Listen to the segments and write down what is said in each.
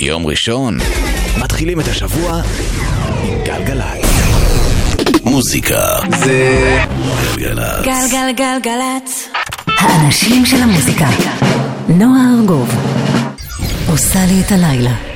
יום ראשון, מתחילים את השבוע עם גלגלצ. מוזיקה זה גלגלצ. גלגלגלגלצ. האנשים של המוזיקה. נועה ארגוב עושה לי את הלילה.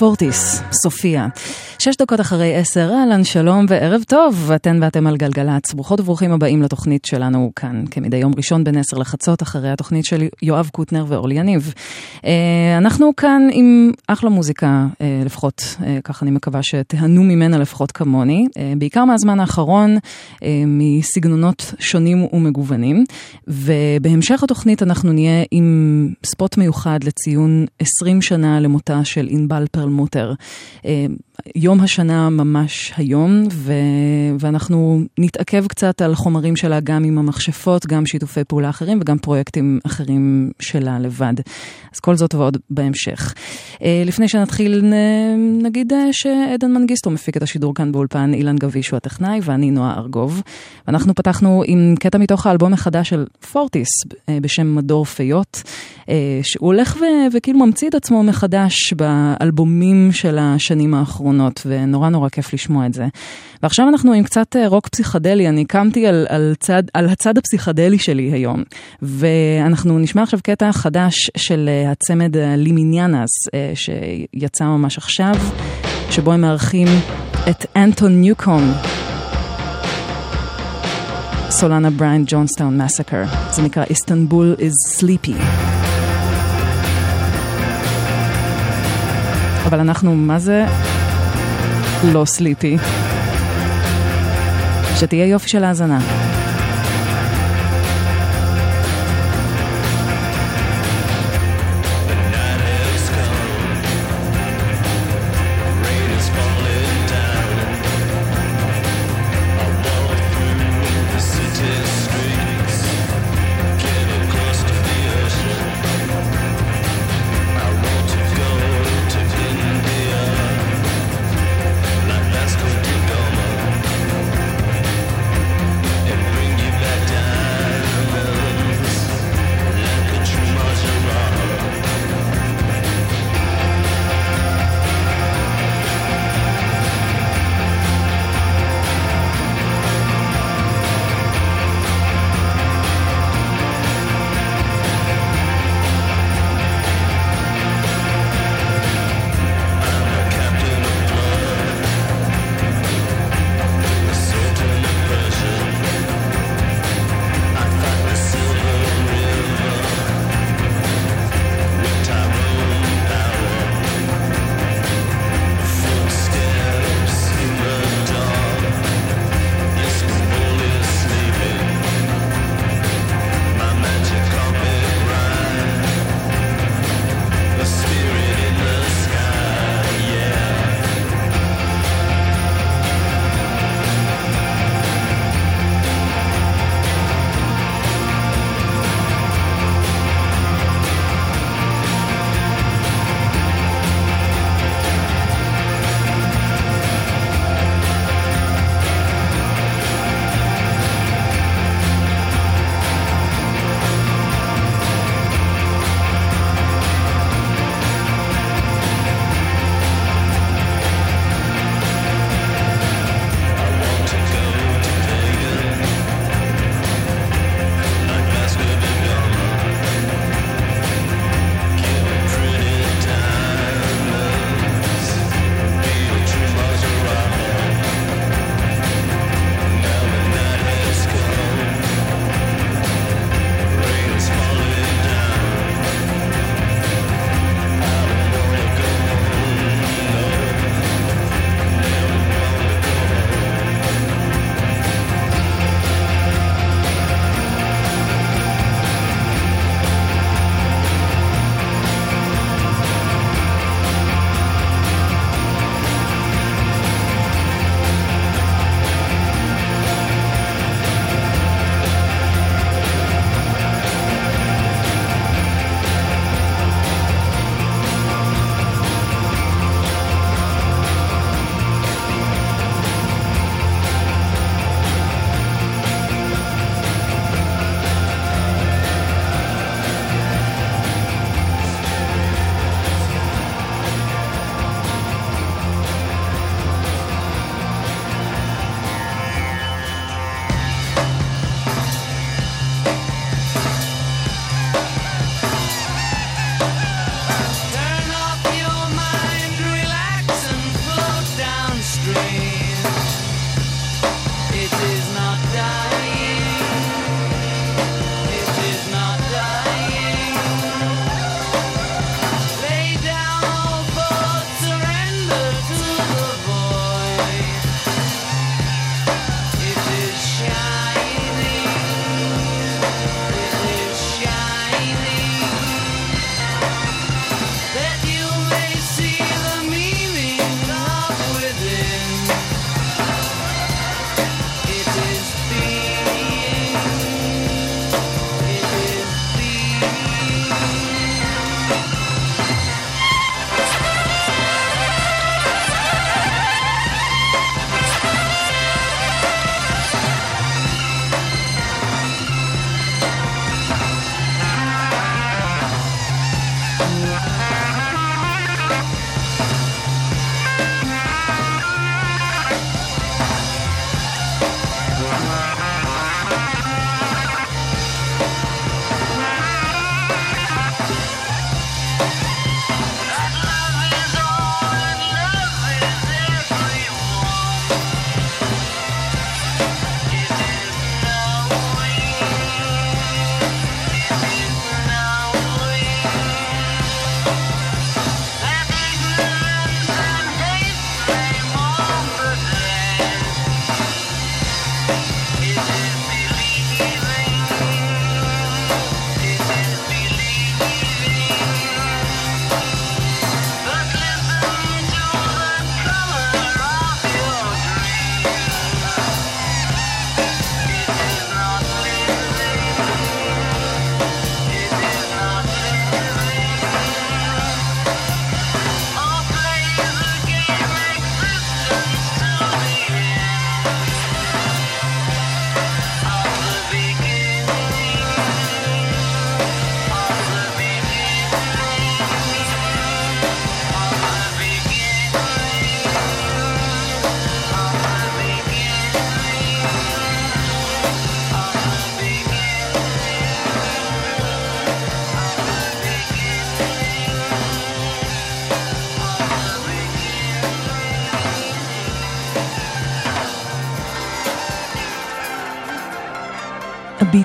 פורטיס, סופיה. שש דקות אחרי עשר, אהלן, שלום וערב טוב, אתן ואתם על גלגלצ. ברוכות וברוכים הבאים לתוכנית שלנו כאן, כמדי יום ראשון בין עשר לחצות, אחרי התוכנית של יואב קוטנר ואורלי יניב. אה, אנחנו כאן עם אחלה מוזיקה, אה, לפחות, אה, ככה אני מקווה שתיהנו ממנה לפחות כמוני, בעיקר מהזמן האחרון, מסגנונות שונים ומגוונים. ובהמשך התוכנית אנחנו נהיה עם ספוט מיוחד לציון 20 שנה למותה של ענבל פרלמוטר. יום השנה ממש היום, ו... ואנחנו נתעכב קצת על חומרים שלה גם עם המכשפות, גם שיתופי פעולה אחרים וגם פרויקטים אחרים שלה לבד. אז כל זאת ועוד בהמשך. אה, לפני שנתחיל, נגיד אה, שעדן מנגיסטו מפיק את השידור כאן באולפן, אילן גביש הוא הטכנאי ואני נועה ארגוב. ואנחנו פתחנו עם קטע מתוך האלבום החדש של פורטיס אה, בשם מדור פיות, שהוא הולך ו... וכאילו ממציא את עצמו מחדש באלבומים של השנים האחרונות. האחרונות, ונורא נורא כיף לשמוע את זה. ועכשיו אנחנו עם קצת אה, רוק פסיכדלי, אני קמתי על, על, צד, על הצד הפסיכדלי שלי היום, ואנחנו נשמע עכשיו קטע חדש של אה, הצמד The Limiñanas, שיצא ממש עכשיו, שבו הם מארחים את אנטון ניוקום. סולנה Brian Jonestown Massacre. זה נקרא איסטנבול is sleepy. אבל אנחנו, מה זה לא סליפי? שתהיה יופי של האזנה.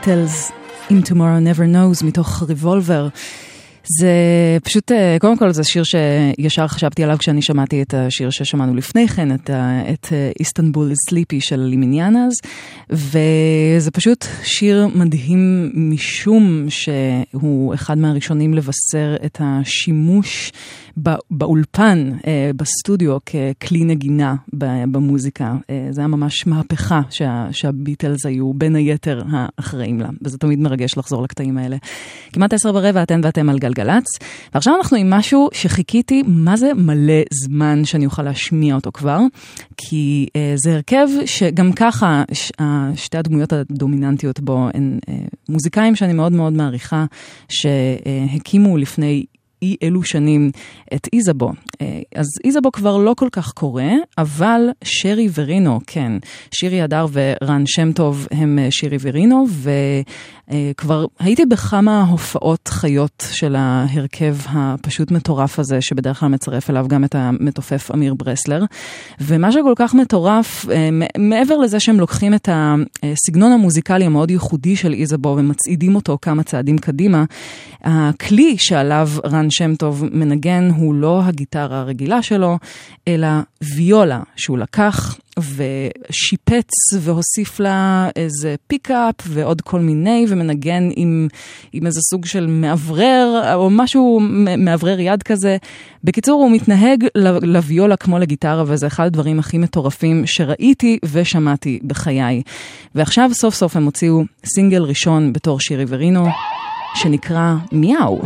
ביטלס, אם tomorrow never knows, מתוך ריבולבר. זה פשוט, אה, קודם כל זה שיר שישר חשבתי עליו כשאני שמעתי את השיר ששמענו לפני כן, את, את איסטנבול סליפי של לימיניאנז, וזה פשוט שיר מדהים משום שהוא אחד מהראשונים לבשר את השימוש באולפן, אה, בסטודיו, ככלי נגינה במוזיקה. אה, זה היה ממש מהפכה שה, שהביטלס היו בין היתר האחראים לה, וזה תמיד מרגש לחזור לקטעים האלה. כמעט עשר ורבע, אתן ואתם על גלגלצ, ועכשיו אנחנו עם משהו שחיכיתי, מה זה מלא זמן שאני אוכל להשמיע אותו כבר, כי אה, זה הרכב שגם ככה ש, שתי הדמויות הדומיננטיות בו הן מוזיקאים שאני מאוד מאוד מעריכה, שהקימו לפני אי אלו שנים את איזבו. אה, אז איזבו כבר לא כל כך קורה, אבל שרי ורינו, כן. שירי הדר ורן שם טוב הם אה, שירי ורינו, וכבר הייתי בכמה הופעות חיות של ההרכב הפשוט מטורף הזה, שבדרך כלל מצרף אליו גם את המתופף אמיר ברסלר. ומה שכל כך מטורף, אה, מעבר לזה שהם לוקחים את הסגנון המוזיקלי המאוד ייחודי של איזבו ומצעידים אותו כמה צעדים קדימה, הכלי שעליו רן שם טוב מנגן הוא לא הגיטרה הרגילה שלו, אלא ויולה שהוא לקח ושיפץ והוסיף לה איזה פיקאפ ועוד כל מיני, ומנגן עם, עם איזה סוג של מאוורר או משהו מאוורר יד כזה. בקיצור, הוא מתנהג לוויולה כמו לגיטרה, וזה אחד הדברים הכי מטורפים שראיתי ושמעתי בחיי. ועכשיו סוף סוף הם הוציאו סינגל ראשון בתור שירי ורינו, שנקרא מיהו.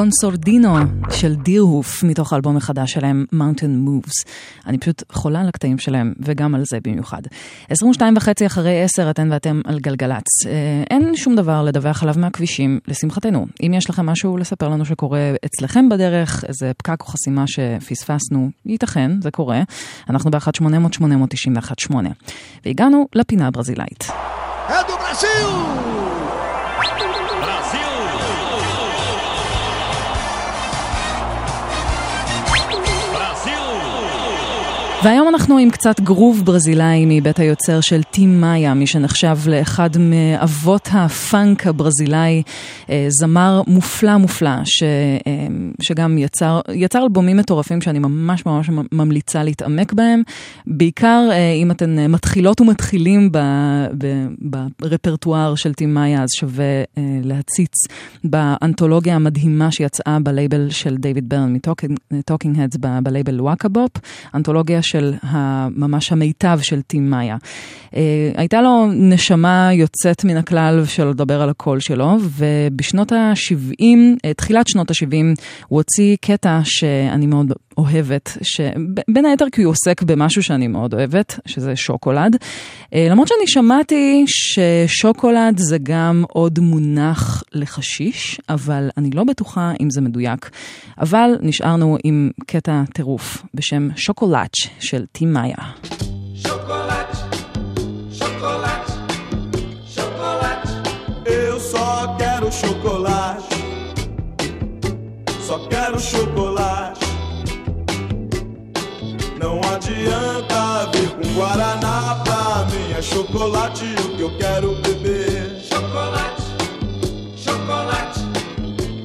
קונסורדינו של דירהוף מתוך האלבום החדש שלהם, Mountain Moves. אני פשוט חולה על הקטעים שלהם, וגם על זה במיוחד. 22 וחצי אחרי 10 אתן ואתם על גלגלצ. אה, אין שום דבר לדווח עליו מהכבישים, לשמחתנו. אם יש לכם משהו לספר לנו שקורה אצלכם בדרך, איזה פקק או חסימה שפספסנו, ייתכן, זה קורה. אנחנו ב-1-800-891-8. והגענו לפינה הברזילאית. אדו ברזיל! והיום אנחנו עם קצת גרוב ברזילאי מבית היוצר של טים מאיה, מי שנחשב לאחד מאבות הפאנק הברזילאי, אה, זמר מופלא מופלא, ש, אה, שגם יצר, יצר אלבומים מטורפים שאני ממש ממש ממליצה להתעמק בהם, בעיקר אה, אם אתן מתחילות ומתחילים ברפרטואר של טים מאיה, אז שווה להציץ באנתולוגיה המדהימה שיצאה בלייבל של דיוויד ברן מ-Talking Heads בלייבל לואקה בופ, אנתולוגיה של ממש המיטב של טים מאיה. אה, הייתה לו נשמה יוצאת מן הכלל של לדבר על הקול שלו, ובשנות ה-70, אה, תחילת שנות ה-70, הוא הוציא קטע שאני מאוד אוהבת, שבין היתר כי הוא עוסק במשהו שאני מאוד אוהבת, שזה שוקולד. אה, למרות שאני שמעתי ששוקולד זה גם עוד מונח לחשיש, אבל אני לא בטוחה אם זה מדויק. אבל נשארנו עם קטע טירוף בשם שוקולאץ' של טים מאיה. chocolate. Só quero chocolate. Não adianta vir com guaraná pra mim. É chocolate o que eu quero beber. Chocolate, chocolate,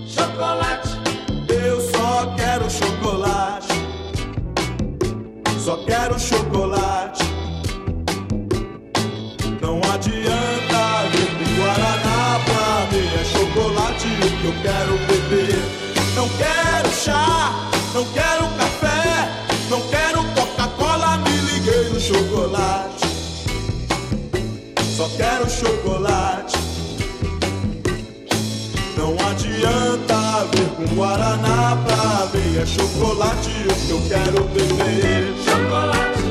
chocolate. Eu só quero chocolate. Só quero chocolate. Não adianta vir com guaraná pra mim. É chocolate o que eu quero beber. Não quero chá, não quero Só quero chocolate. Não adianta vir com Guaraná pra mim. É chocolate o que eu quero beber. Chocolate,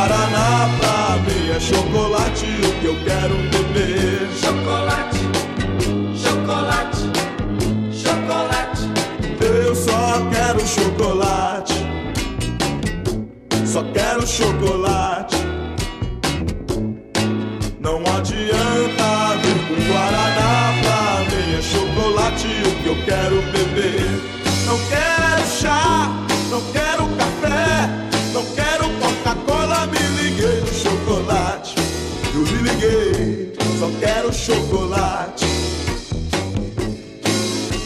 Guaraná pra mim é chocolate, o que eu quero beber. Chocolate, chocolate, chocolate. Eu só quero chocolate. Só quero chocolate. Não adianta vir com Guaraná pra mim é chocolate, o que eu quero beber. Não quero chá. só quero chocolate.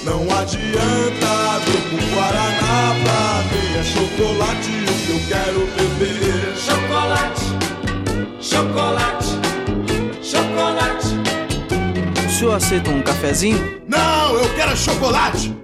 Não adianta vir com Guaraná pra mim, é chocolate que eu quero beber. Chocolate, chocolate, chocolate. O senhor aceita um cafezinho? Não, eu quero chocolate!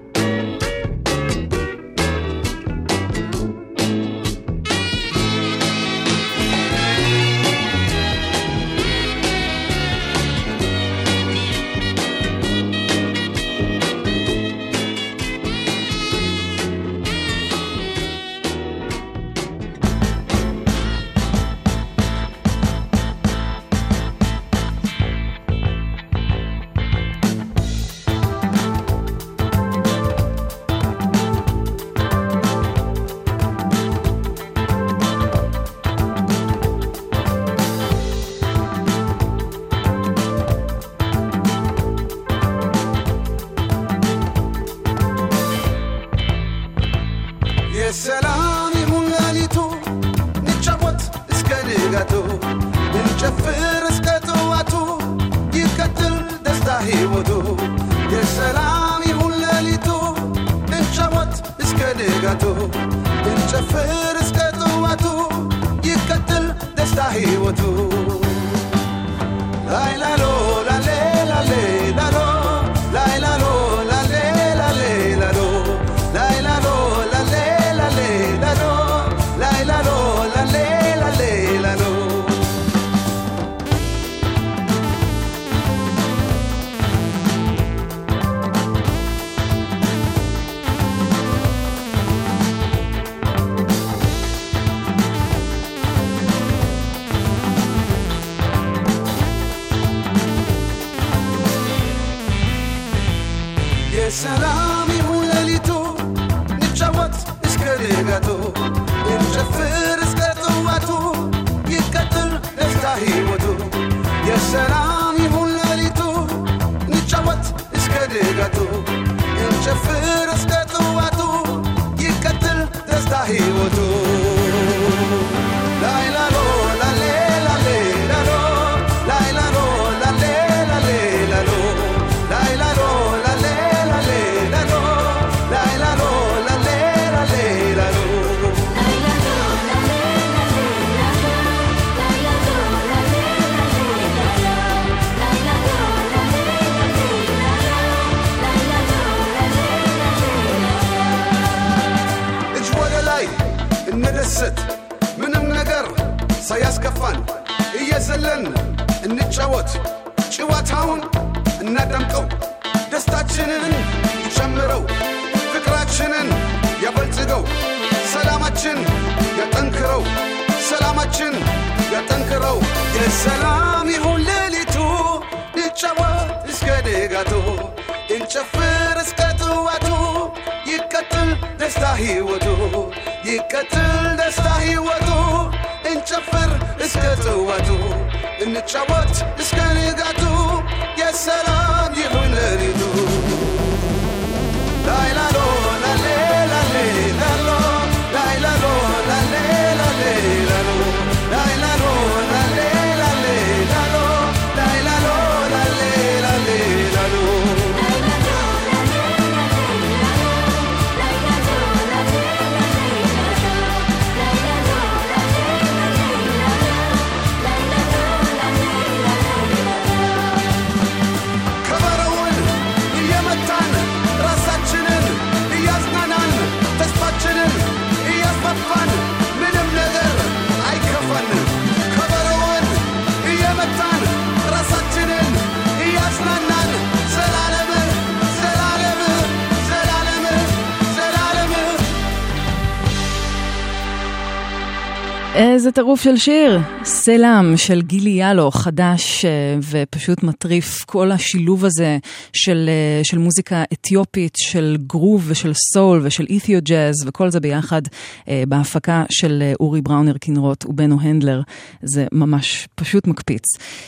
טירוף של שיר. סלאם של גילי יאלו, חדש אה, ופשוט מטריף. כל השילוב הזה של, אה, של מוזיקה אתיופית, של גרוב ושל סול ושל אית'יו ג'אז, וכל זה ביחד אה, בהפקה של אורי בראונר קינרוט ובנו הנדלר. זה ממש פשוט מקפיץ.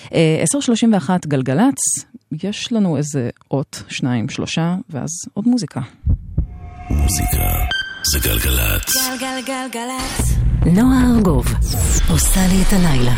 10.31 גלגלצ, יש לנו איזה אות, שניים, שלושה, ואז עוד מוזיקה. מוזיקה זה גלגלצ. גלגלגלגלצ. נועה ארגוב עושה לי את הלילה.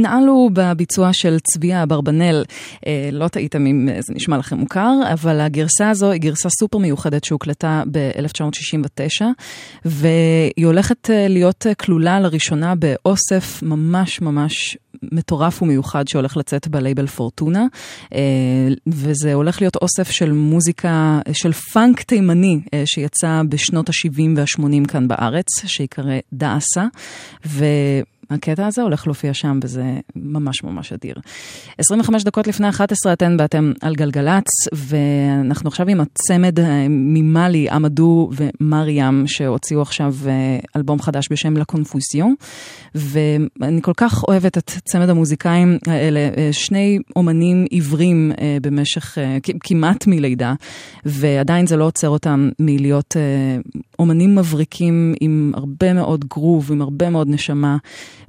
ננעלו בביצוע של צביה אברבנאל, אה, לא טעיתם אם זה נשמע לכם מוכר, אבל הגרסה הזו היא גרסה סופר מיוחדת שהוקלטה ב-1969, והיא הולכת אה, להיות אה, כלולה לראשונה באוסף ממש ממש מטורף ומיוחד שהולך לצאת בלייבל פורטונה, וזה הולך להיות אוסף של מוזיקה, של פאנק תימני שיצא בשנות ה-70 וה-80 כאן בארץ, שיקרא דאסה, ו... הקטע הזה הולך להופיע שם, וזה ממש ממש אדיר. 25 דקות לפני 11 אתן ואתם על גלגלצ, ואנחנו עכשיו עם הצמד אה, ממאלי, עמדו ומריאם, שהוציאו עכשיו אה, אלבום חדש בשם לה קונפוסיון, ואני כל כך אוהבת את צמד המוזיקאים האלה, אה, שני אומנים עיוורים במשך כמעט מלידה, ועדיין זה לא עוצר אותם מלהיות אומנים מבריקים עם הרבה מאוד גרוב, עם הרבה מאוד נשמה.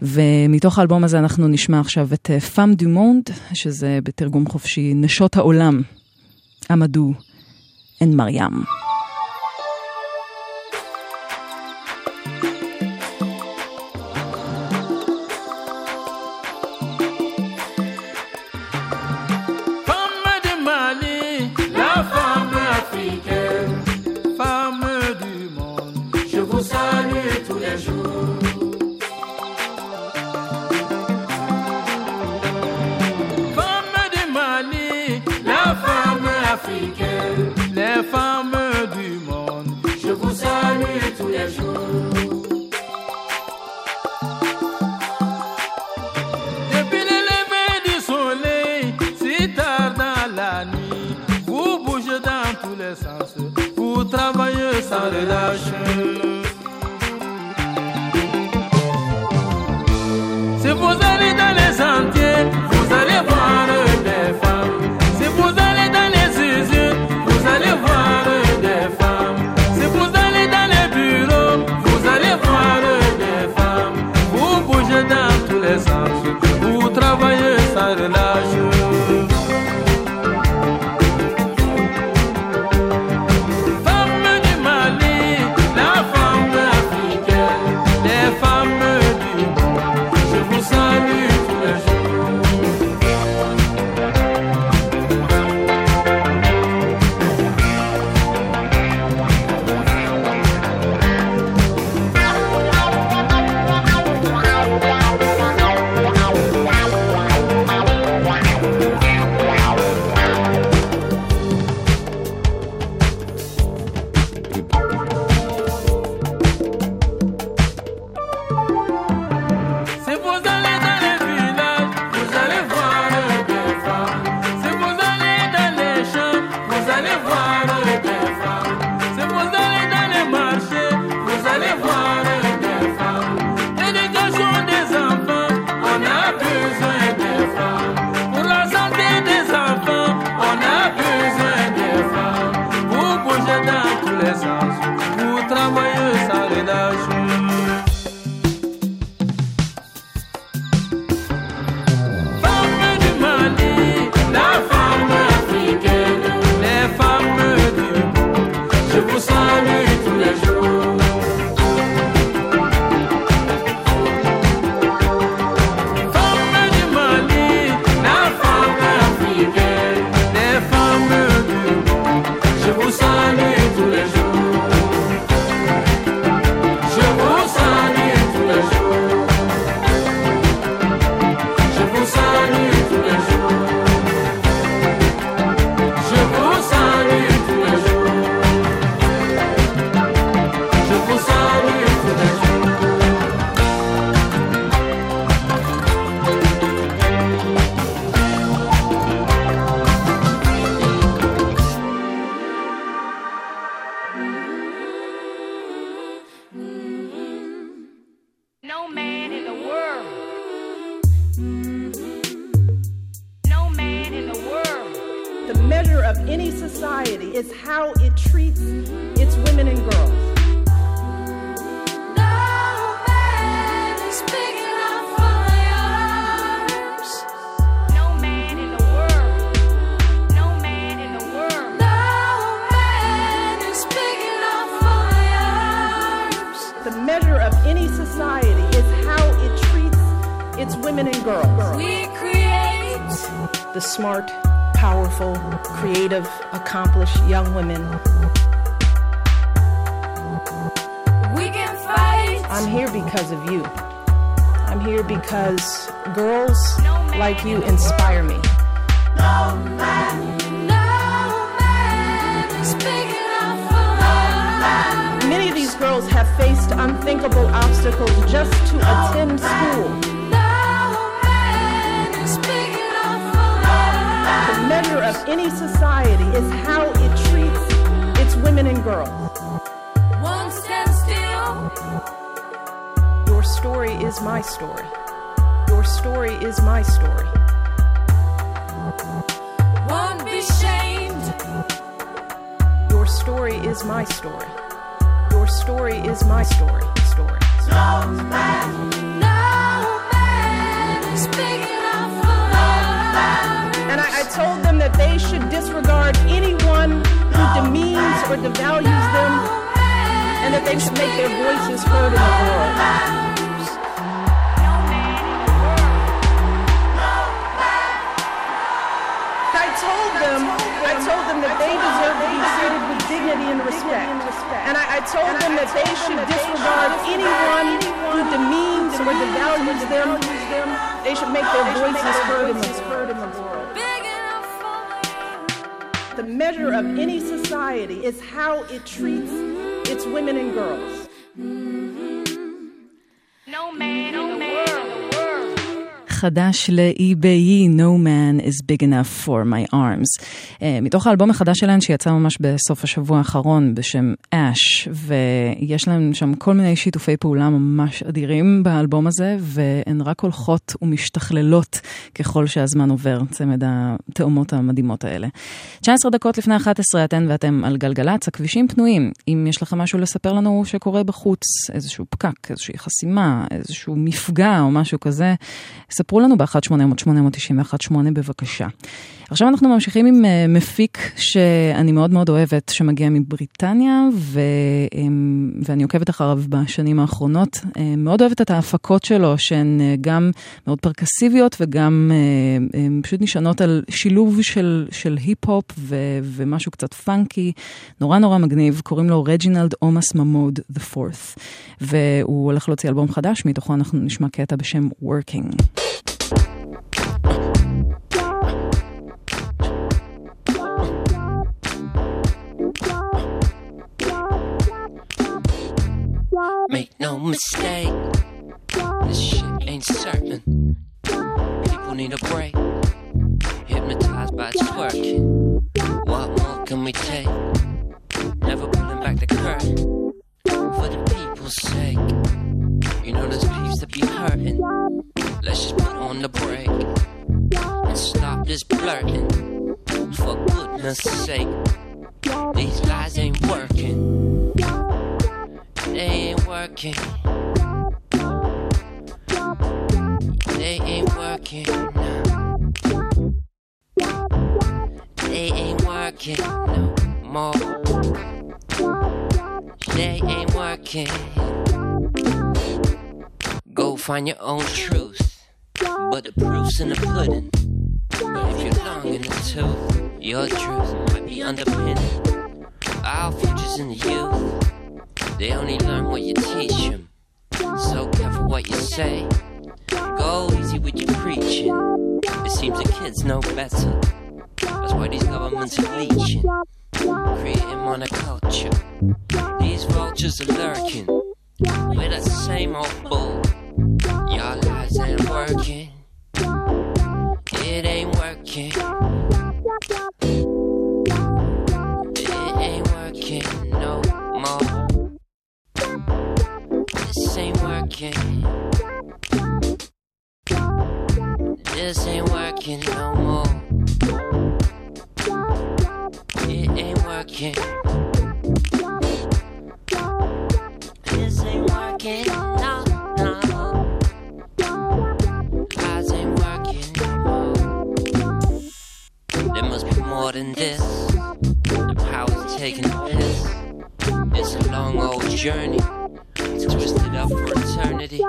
ומתוך האלבום הזה אנחנו נשמע עכשיו את פאם דו מונד, שזה בתרגום חופשי נשות העולם, עמדו אין מרים. Because of you. I'm here because girls like you inspire me. No man enough for Many of these girls have faced unthinkable obstacles just to attend school. The measure of any society is how it treats its women and girls. Story is my story. Your story is my story. One be shamed. Your story is my story. Your story is my story. Story. No man is big enough for And I, I told them that they should disregard anyone who demeans or devalues them and that they should make their voices heard in the world. Told them that they deserve to be treated with dignity and respect. And I, I told them that they should disregard anyone who demeans or devalues them. They should make their voices heard in the world. The measure of any society is how it treats its women and girls. No man in the world. חדש ל-EBE, No Man is big enough for my arms. Uh, מתוך האלבום החדש שלהן שיצא ממש בסוף השבוע האחרון בשם אש, ויש להם שם כל מיני שיתופי פעולה ממש אדירים באלבום הזה, והן רק הולכות ומשתכללות ככל שהזמן עובר, צמד התאומות המדהימות האלה. 19 דקות לפני 11 אתן ואתם על גלגלצ, הכבישים פנויים. אם יש לכם משהו לספר לנו שקורה בחוץ, איזשהו פקק, איזושהי חסימה, איזשהו מפגע או משהו כזה, ספרו ספרו לנו ב-1-800-891-8 בבקשה. עכשיו אנחנו ממשיכים עם אה, מפיק שאני מאוד מאוד אוהבת, שמגיע מבריטניה, ו, אה, ואני עוקבת אחריו בשנים האחרונות. אה, מאוד אוהבת את ההפקות שלו, שהן אה, גם מאוד פרקוסיביות וגם אה, פשוט נשענות על שילוב של, של היפ-הופ ו, ומשהו קצת פאנקי, נורא נורא מגניב, קוראים לו רג'ינלד אומאס ממוד the fourth, והוא הולך להוציא אלבום חדש, מתוכו אנחנו נשמע קטע בשם Working. Make no mistake, this shit ain't certain. People need a break, hypnotized by twerking. What more can we take? Never pulling back the curtain for the people's sake. You know there's peeps that be hurting. Let's just put on the brake and stop this blurting. For goodness sake, these lies ain't working. They ain't working. They ain't working. They ain't working no more. They ain't working. Go find your own truth, but the proof's in the pudding. But if you're long in the tooth, your truth might be underpinned. Our future's in the youth. They only learn what you teach them. So careful what you say. Go easy with your preaching. It seems the kids know better. That's why these governments are leeching. Creating monoculture. These vultures are lurking. With that same old bull. Your lives ain't working. It ain't working. Working. This ain't working no more. It ain't working. This ain't working. No, no. Lies ain't working no. There must be more than this. The power's taking a piss. It's a long old journey, twisted up for eternity.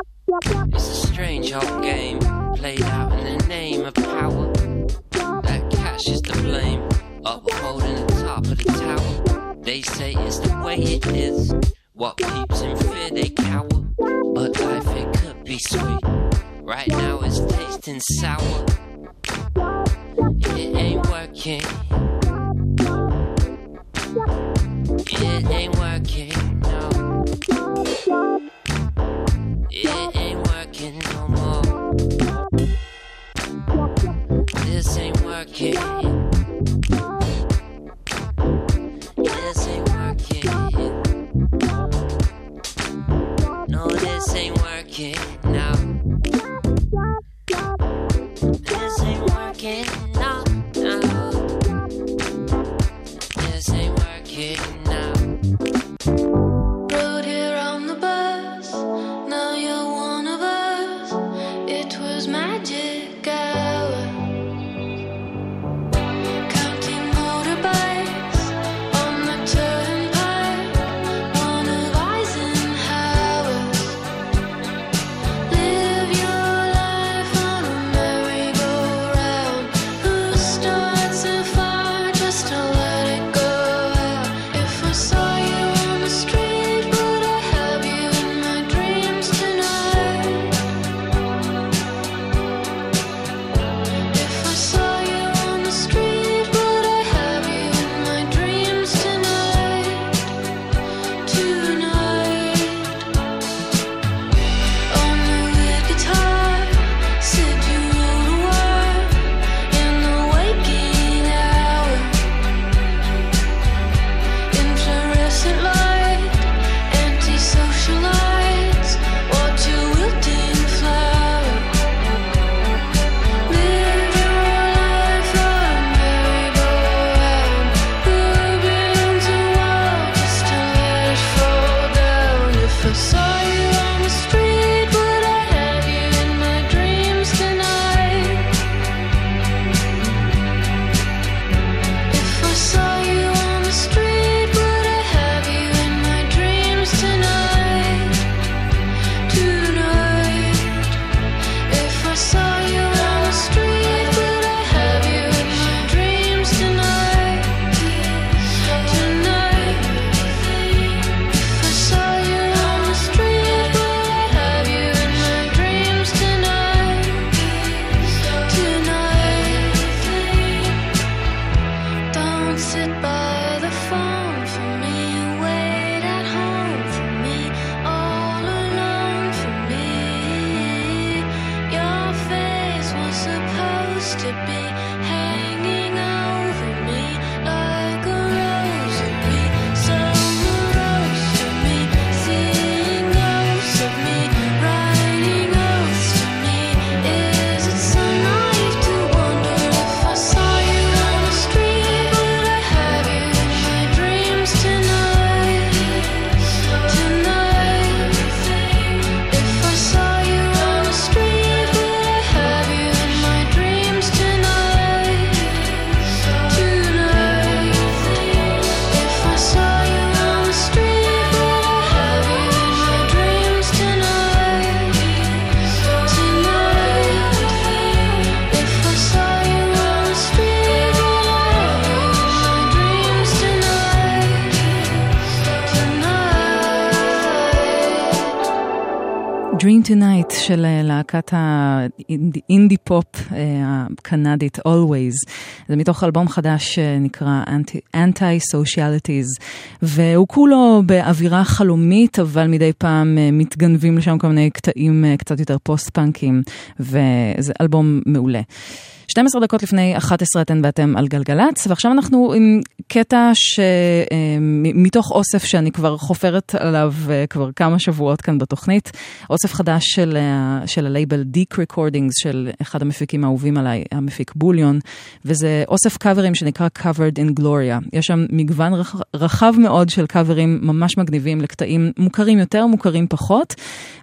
It's a strange old game, played out in the name of power. That catches the blame, upholding the top of the tower. They say it's the way it is. What peeps in fear, they cower. But life, it could be sweet. Right now, it's tasting sour. It ain't working. It ain't working. It ain't working no more. This ain't working. של אה, להקת האינדי פופ אה, הקנדית Alvvays. זה מתוך אלבום חדש שנקרא Antisocialites, והוא כולו באווירה חלומית, אבל מדי פעם אה, מתגנבים לשם כל מיני קטעים קצת יותר פוסט-פאנקים, וזה אלבום מעולה. 12 דקות לפני 11 אתן ואתם על גלגלצ, ועכשיו אנחנו עם קטע שמתוך אוסף שאני כבר חופרת עליו אה, כבר כמה שבועות כאן בתוכנית, אוסף חדש של, של הלייבל דיק recordings של אחד המפיקים האהובים עליי, המפיק בוליון, וזה אוסף קאברים שנקרא Covered in Gloria. יש שם מגוון רח- רחב מאוד של קאברים ממש מגניבים לקטעים מוכרים יותר, מוכרים פחות,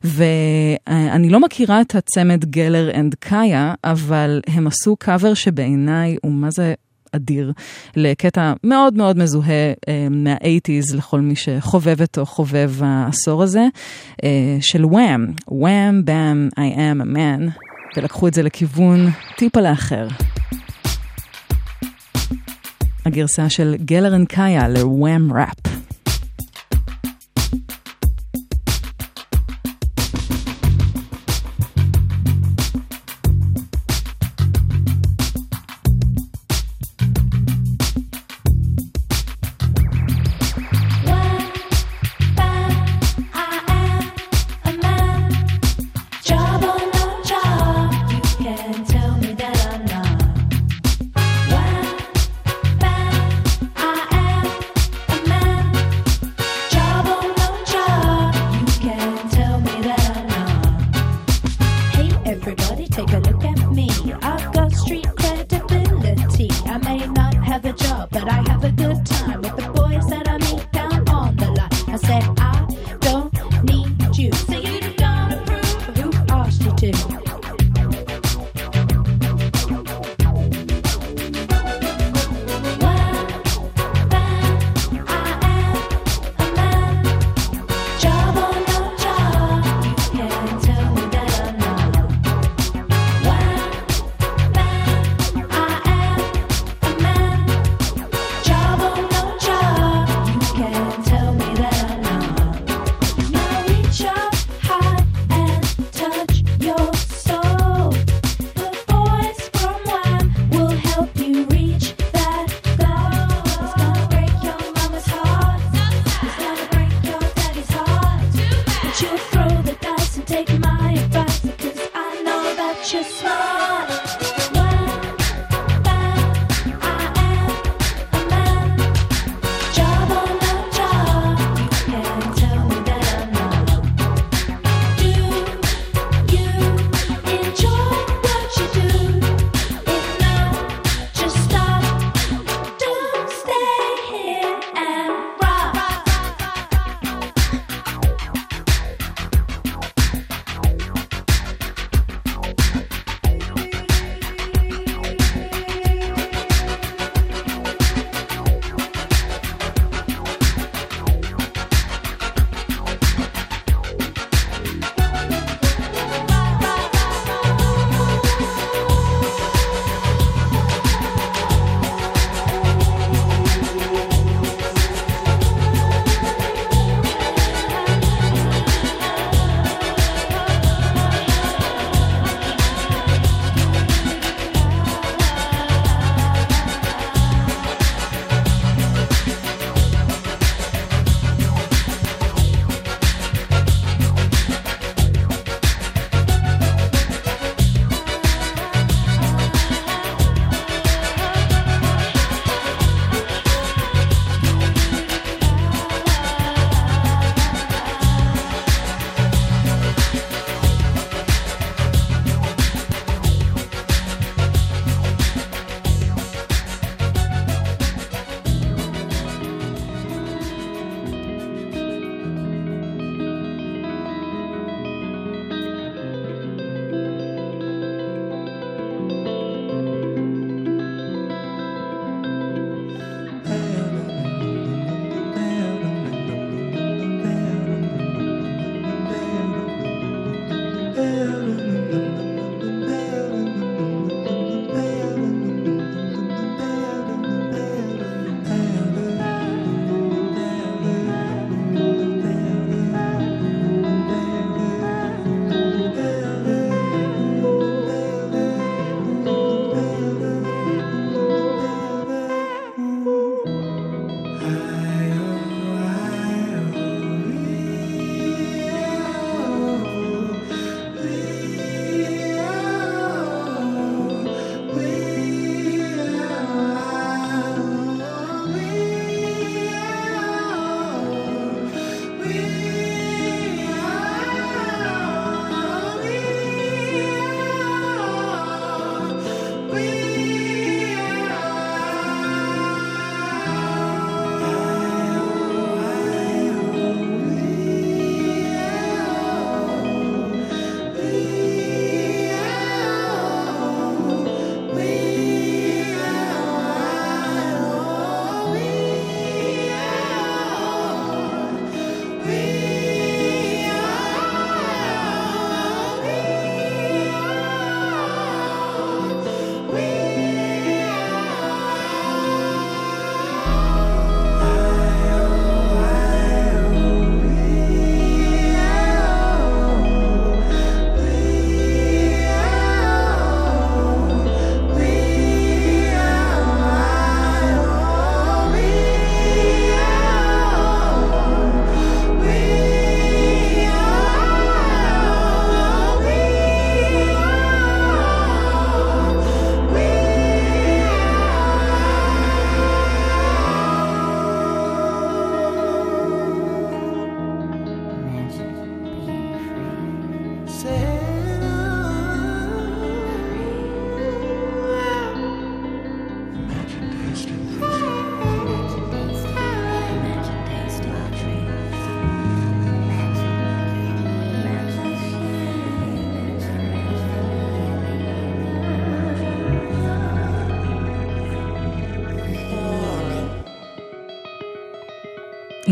ואני לא מכירה את הצמד גלר and קאיה, אבל הם עשו קאבר שבעיניי הוא מה זה אדיר, לקטע מאוד מאוד מזוהה אה, מה-eighties לכל מי שחובבת או חובב העשור הזה, אה, של וואם, וואם, באם, I am a man, ולקחו את זה לכיוון טיפה לאחר. הגרסה של גלר אנד קאיה לוואם ראפ.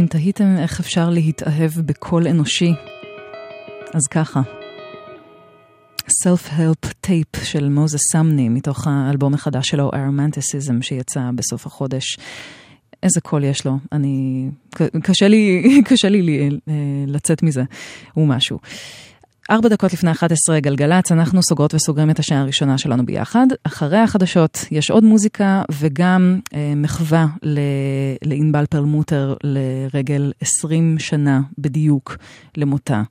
אם תהיתם איך אפשר להתאהב בקול אנושי, אז ככה. Self-Help Tape של מוזס סמני, מתוך האלבום החדש שלו, Aromanticism, שיצא בסוף החודש. איזה קול יש לו, אני... קשה לי, קשה לי אה, לצאת מזה, הוא משהו. ארבע דקות לפני 11 גלגלצ, אנחנו סוגרות וסוגרים את השעה הראשונה שלנו ביחד. אחרי החדשות יש עוד מוזיקה וגם אה, מחווה לענבל פרלמוטר לרגל 20 שנה בדיוק למותה.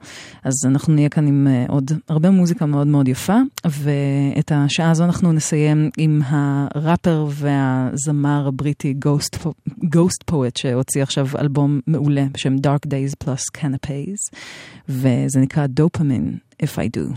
אז אנחנו נהיה כאן עם אה, עוד הרבה מוזיקה מאוד מאוד יפה, ואת השעה הזו אנחנו נסיים עם הראפר והזמר הבריטי גוסט, גוסט פואט, שהוציא עכשיו אלבום מעולה בשם Dark Days Plus Canapes, וזה נקרא Dopamine. if I do.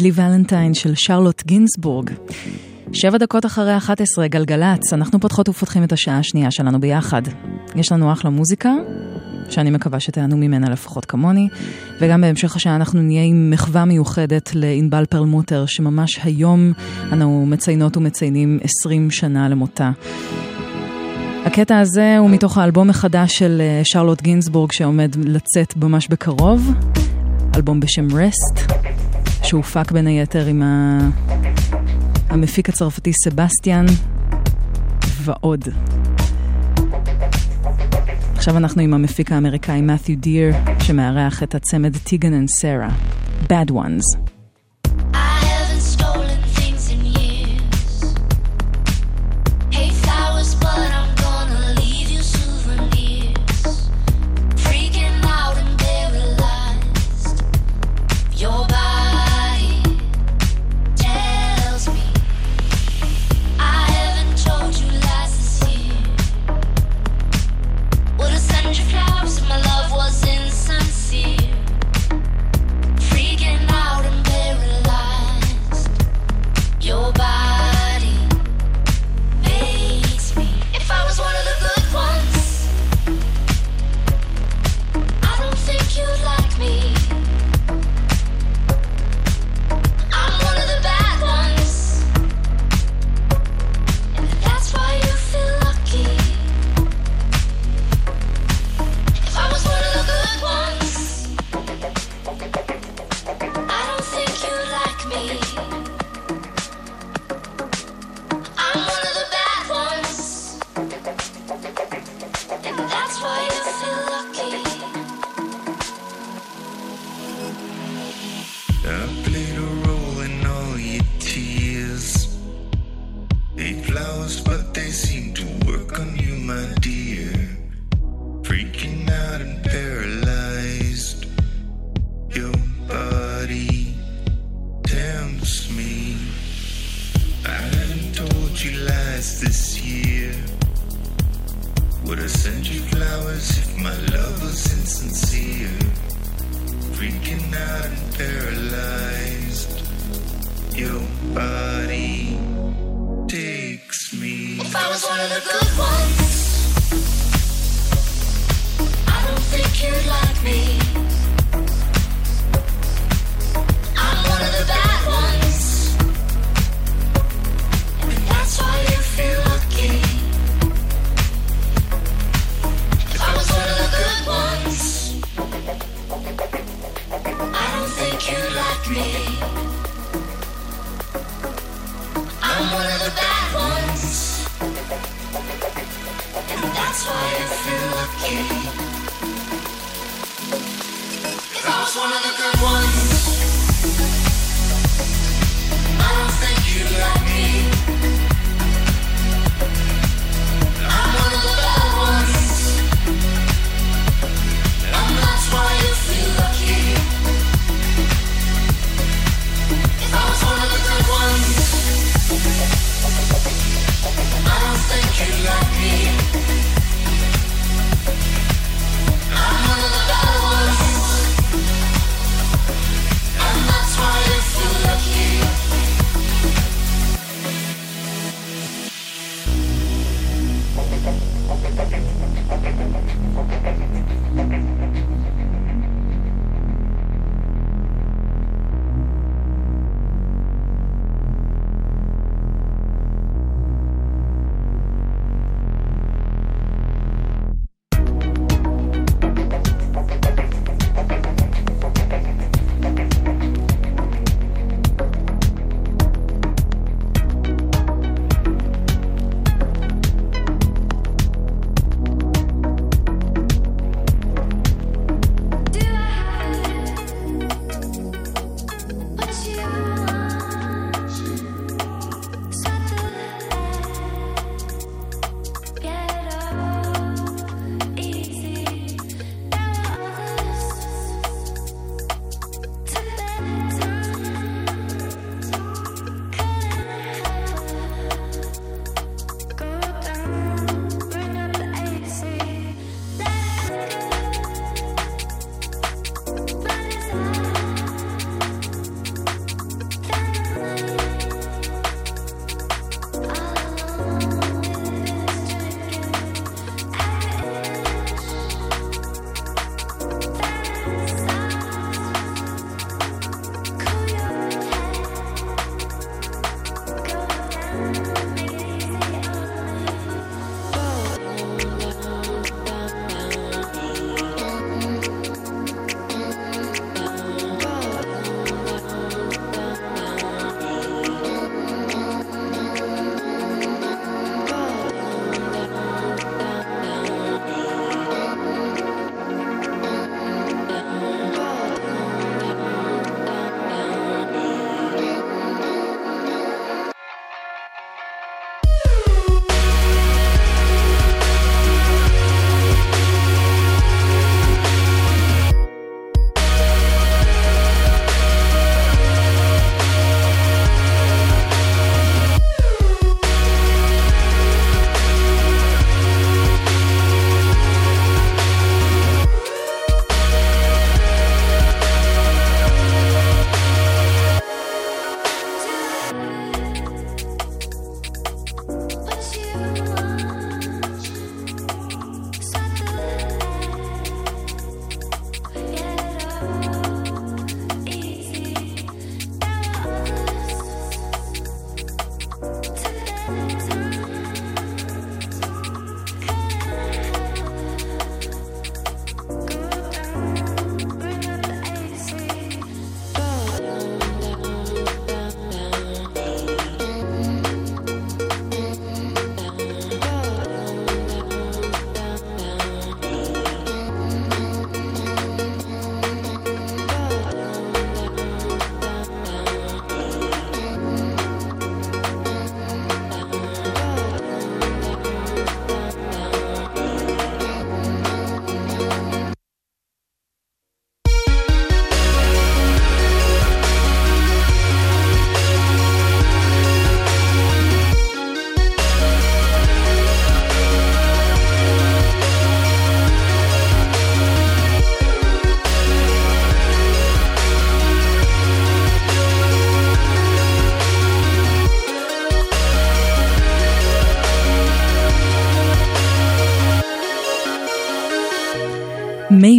דדלי ולנטיין של שרלוט גינסבורג. שבע דקות אחרי 11, גלגלצ, אנחנו פותחות ופותחים את השעה השנייה שלנו ביחד. יש לנו אחלה מוזיקה, שאני מקווה שתענו ממנה לפחות כמוני, וגם בהמשך השעה אנחנו נהיה עם מחווה מיוחדת לענבל פרלמוטר, שממש היום אנו מציינות ומציינים 20 שנה למותה. הקטע הזה הוא מתוך האלבום החדש של אה, שרלוט גינסבורג שעומד לצאת ממש בקרוב, אלבום בשם רסט. שהופק בין היתר עם ה... המפיק הצרפתי סבסטיאן ועוד. עכשיו אנחנו עם המפיק האמריקאי מת'יו דיר, שמארח את הצמד טיגן וסרה, Bad Ones.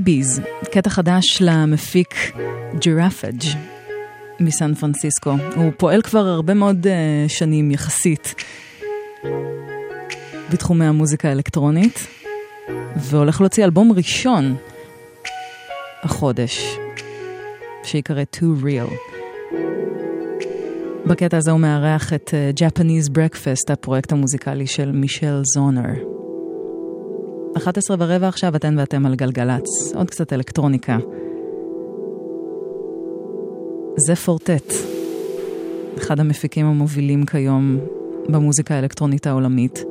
Maybes, קטע חדש למפיק ג'ירפג' מסן פרנסיסקו. הוא פועל כבר הרבה מאוד uh, שנים יחסית בתחומי המוזיקה האלקטרונית, והולך להוציא אלבום ראשון החודש, שיקרא Too Real. בקטע הזה הוא מארח את uh, Japanese Breakfast, הפרויקט המוזיקלי של מישל זונר. 11 ורבע עכשיו אתן ואתם על גלגלצ, עוד קצת אלקטרוניקה. זה פורטט, אחד המפיקים המובילים כיום במוזיקה האלקטרונית העולמית,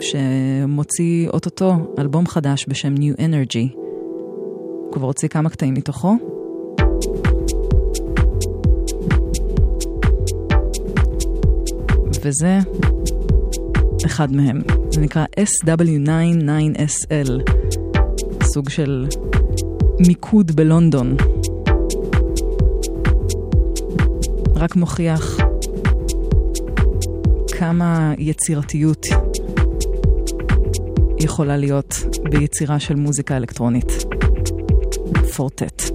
שמוציא אוטוטו אלבום חדש בשם New Energy. הוא כבר הוציא כמה קטעים מתוכו. וזה אחד מהם. זה נקרא SW99SL, סוג של מיקוד בלונדון. רק מוכיח כמה יצירתיות יכולה להיות ביצירה של מוזיקה אלקטרונית. פורטט.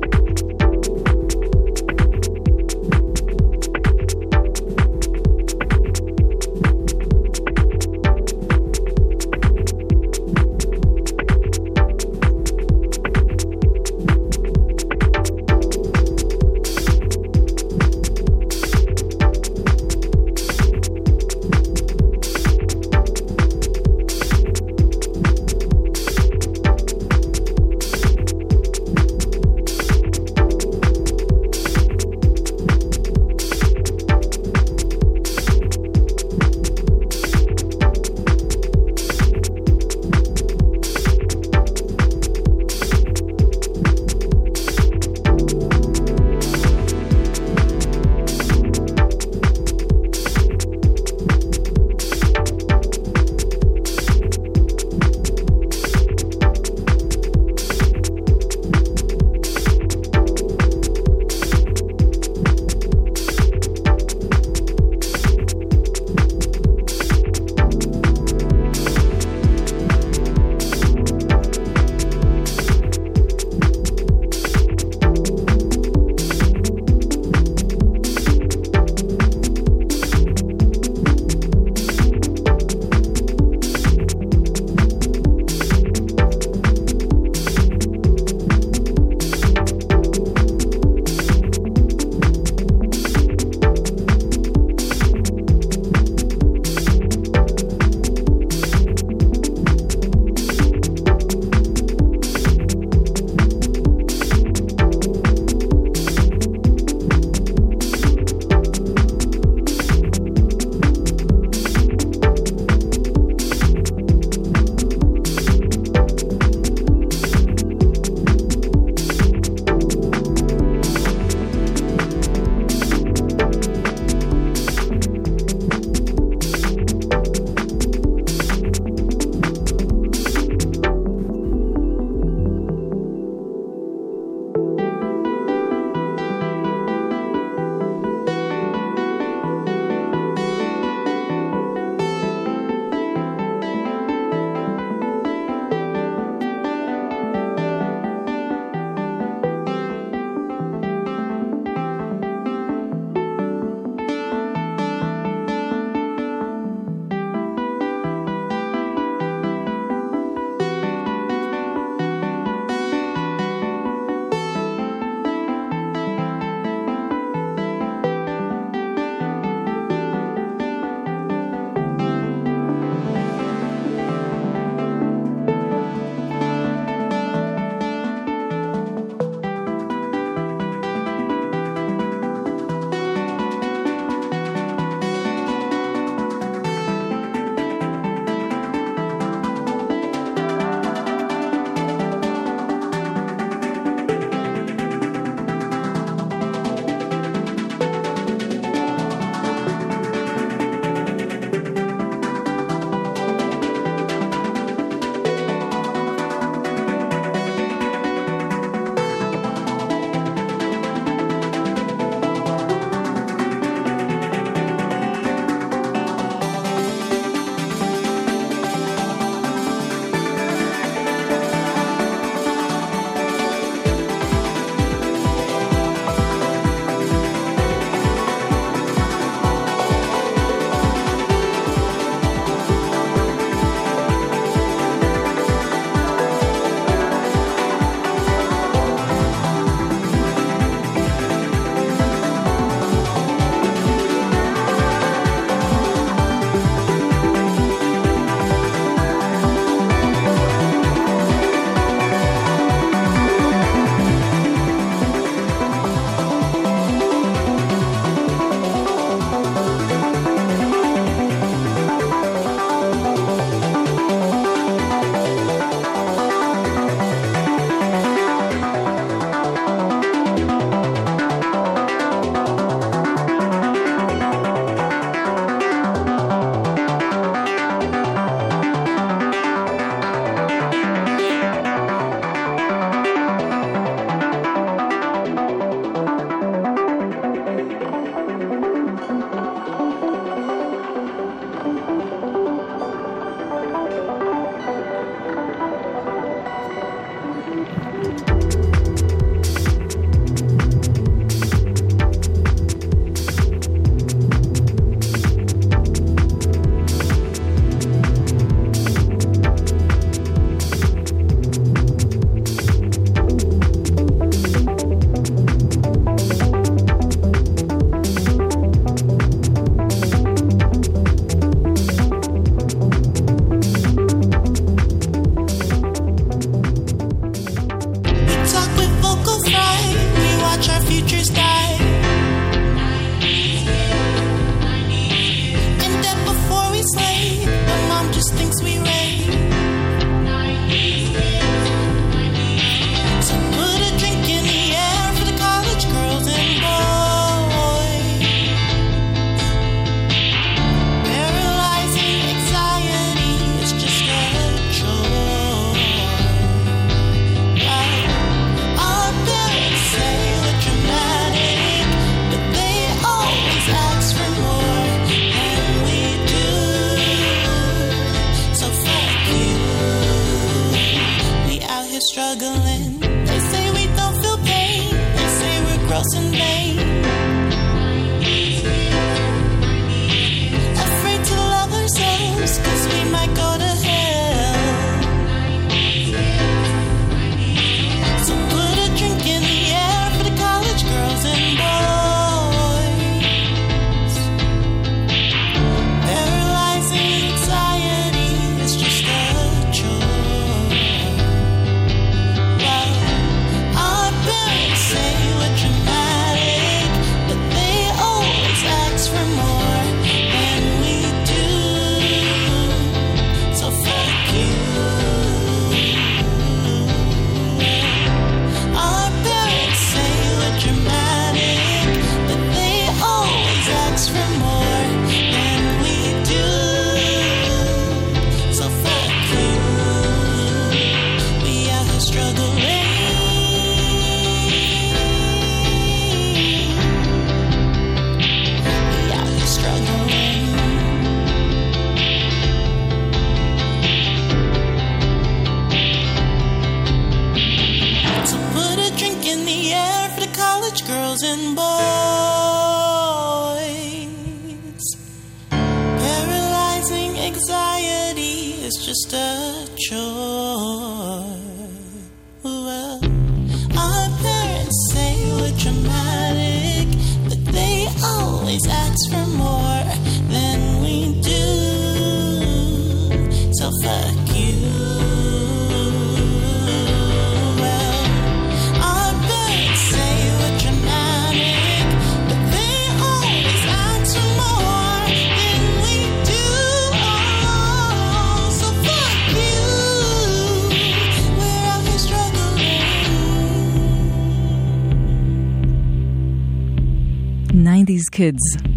90's Kids.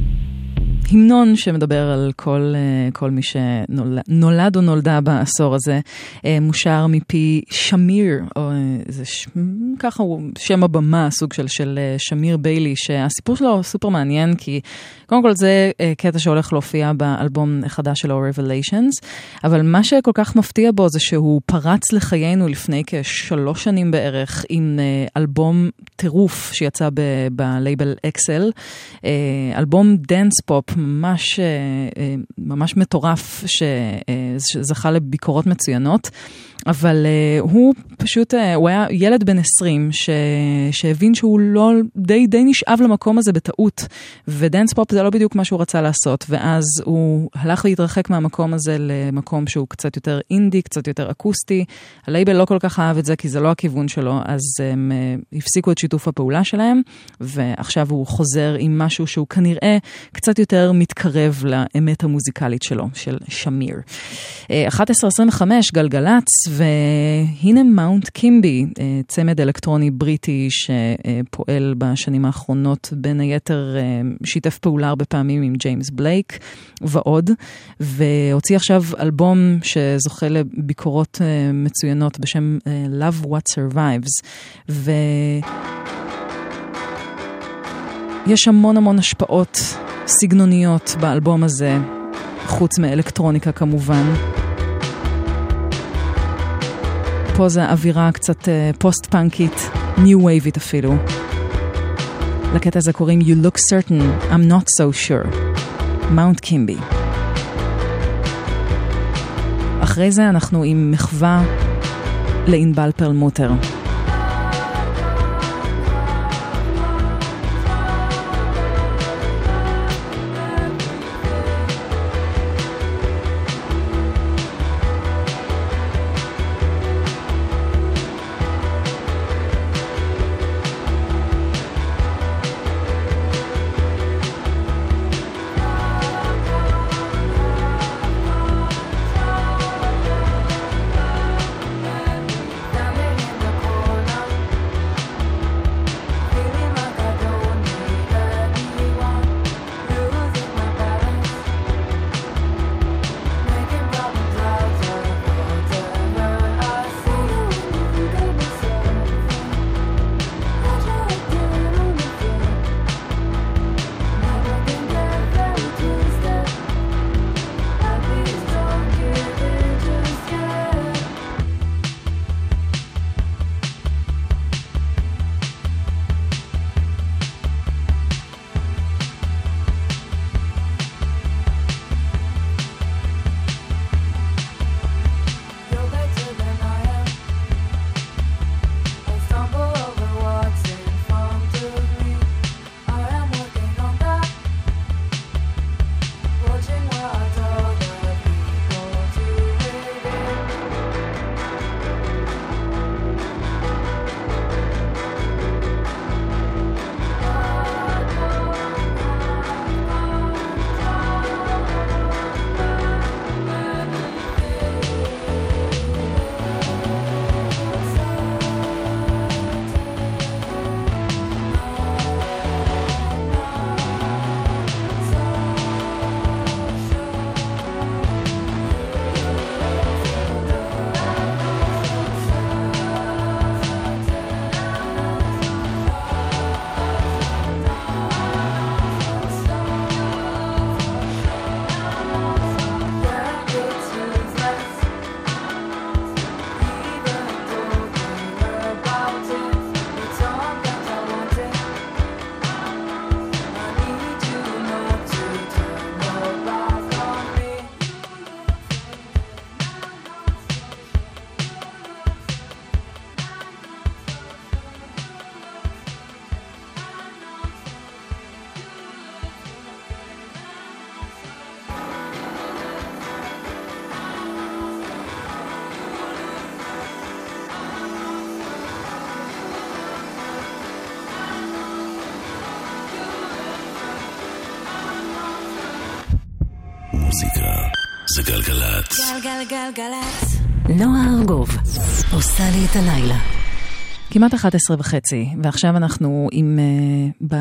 המנון שמדבר על כל, אה, כל מי שנולד או נולדה בעשור הזה, אה, מושר מפי שמיר, או אה, זה ש... ככה הוא שם הבמה, סוג של, של אה, שמיר ביילי, שהסיפור שלו סופר מעניין, כי קודם כל זה אה, קטע שהולך להופיע באלבום החדש שלו, Revelations, אבל מה שכל כך מפתיע בו זה שהוא פרץ לחיינו לפני כשלוש שנים בערך עם אה, אלבום טירוף שיצא בלייבל XL, אה, אלבום dance pop ממש, אה, אה, ממש מטורף ש- אה, שזכה לביקורות מצוינות. אבל אה, הוא פשוט, אה, הוא היה ילד בן 20 ש... שהבין שהוא לא, די, די נשאב למקום הזה בטעות, ו dance pop זה לא בדיוק מה שהוא רצה לעשות, ואז הוא הלך להתרחק מהמקום הזה למקום שהוא קצת יותר אינדי, קצת יותר אקוסטי. הלייבל לא כל כך אהב את זה כי זה לא הכיוון שלו, אז הם אה, הפסיקו את שיתוף הפעולה שלהם, ועכשיו הוא חוזר עם משהו שהוא כנראה קצת יותר מתקרב לאמת המוזיקלית שלו, של שמיר. אה, 11.25 גלגלצ, והנה Mount Kimbie, אה, צמד אלקטרוני בריטי שפועל בשנים האחרונות, בין היתר אה, שיתף פעולה הרבה פעמים עם ג'יימס בלייק ועוד, והוציא עכשיו אלבום שזוכה לביקורות אה, מצוינות בשם Love What Survives, ו... יש המון המון השפעות סגנוניות באלבום הזה, חוץ מאלקטרוניקה כמובן. פה זה אווירה קצת אה, פוסט-פאנקית, ניו וייבית אפילו. לקטע הזה קוראים You Look Certain, I'm Not So Sure, מאונט קימבי. אחרי זה אנחנו עם מחווה לענבל פרלמוטר. גלגלצ. נועה ארגוב עושה לי את הלילה. כמעט 11 וחצי, ועכשיו אנחנו עם, uh, ב,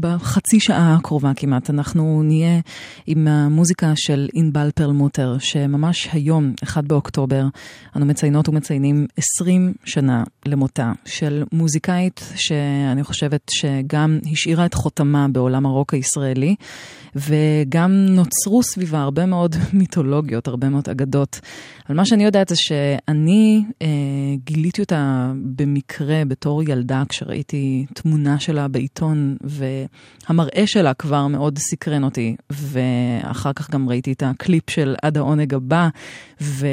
בחצי שעה הקרובה כמעט, אנחנו נהיה עם המוזיקה של ענבל פרלמוטר, שממש היום, 1 באוקטובר, אנו מציינות ומציינים 20 שנה למותה של מוזיקאית שאני חושבת שגם השאירה את חותמה בעולם הרוק הישראלי, וגם נוצרו סביבה הרבה מאוד מיתולוגיות, הרבה מאוד אגדות. אבל מה שאני יודעת זה שאני אה, גיליתי אותה במקרה בתור ילדה, כשראיתי תמונה שלה בעיתון, והמראה שלה כבר מאוד סקרן אותי, ואחר כך גם ראיתי את הקליפ של עד העונג הבא, ו...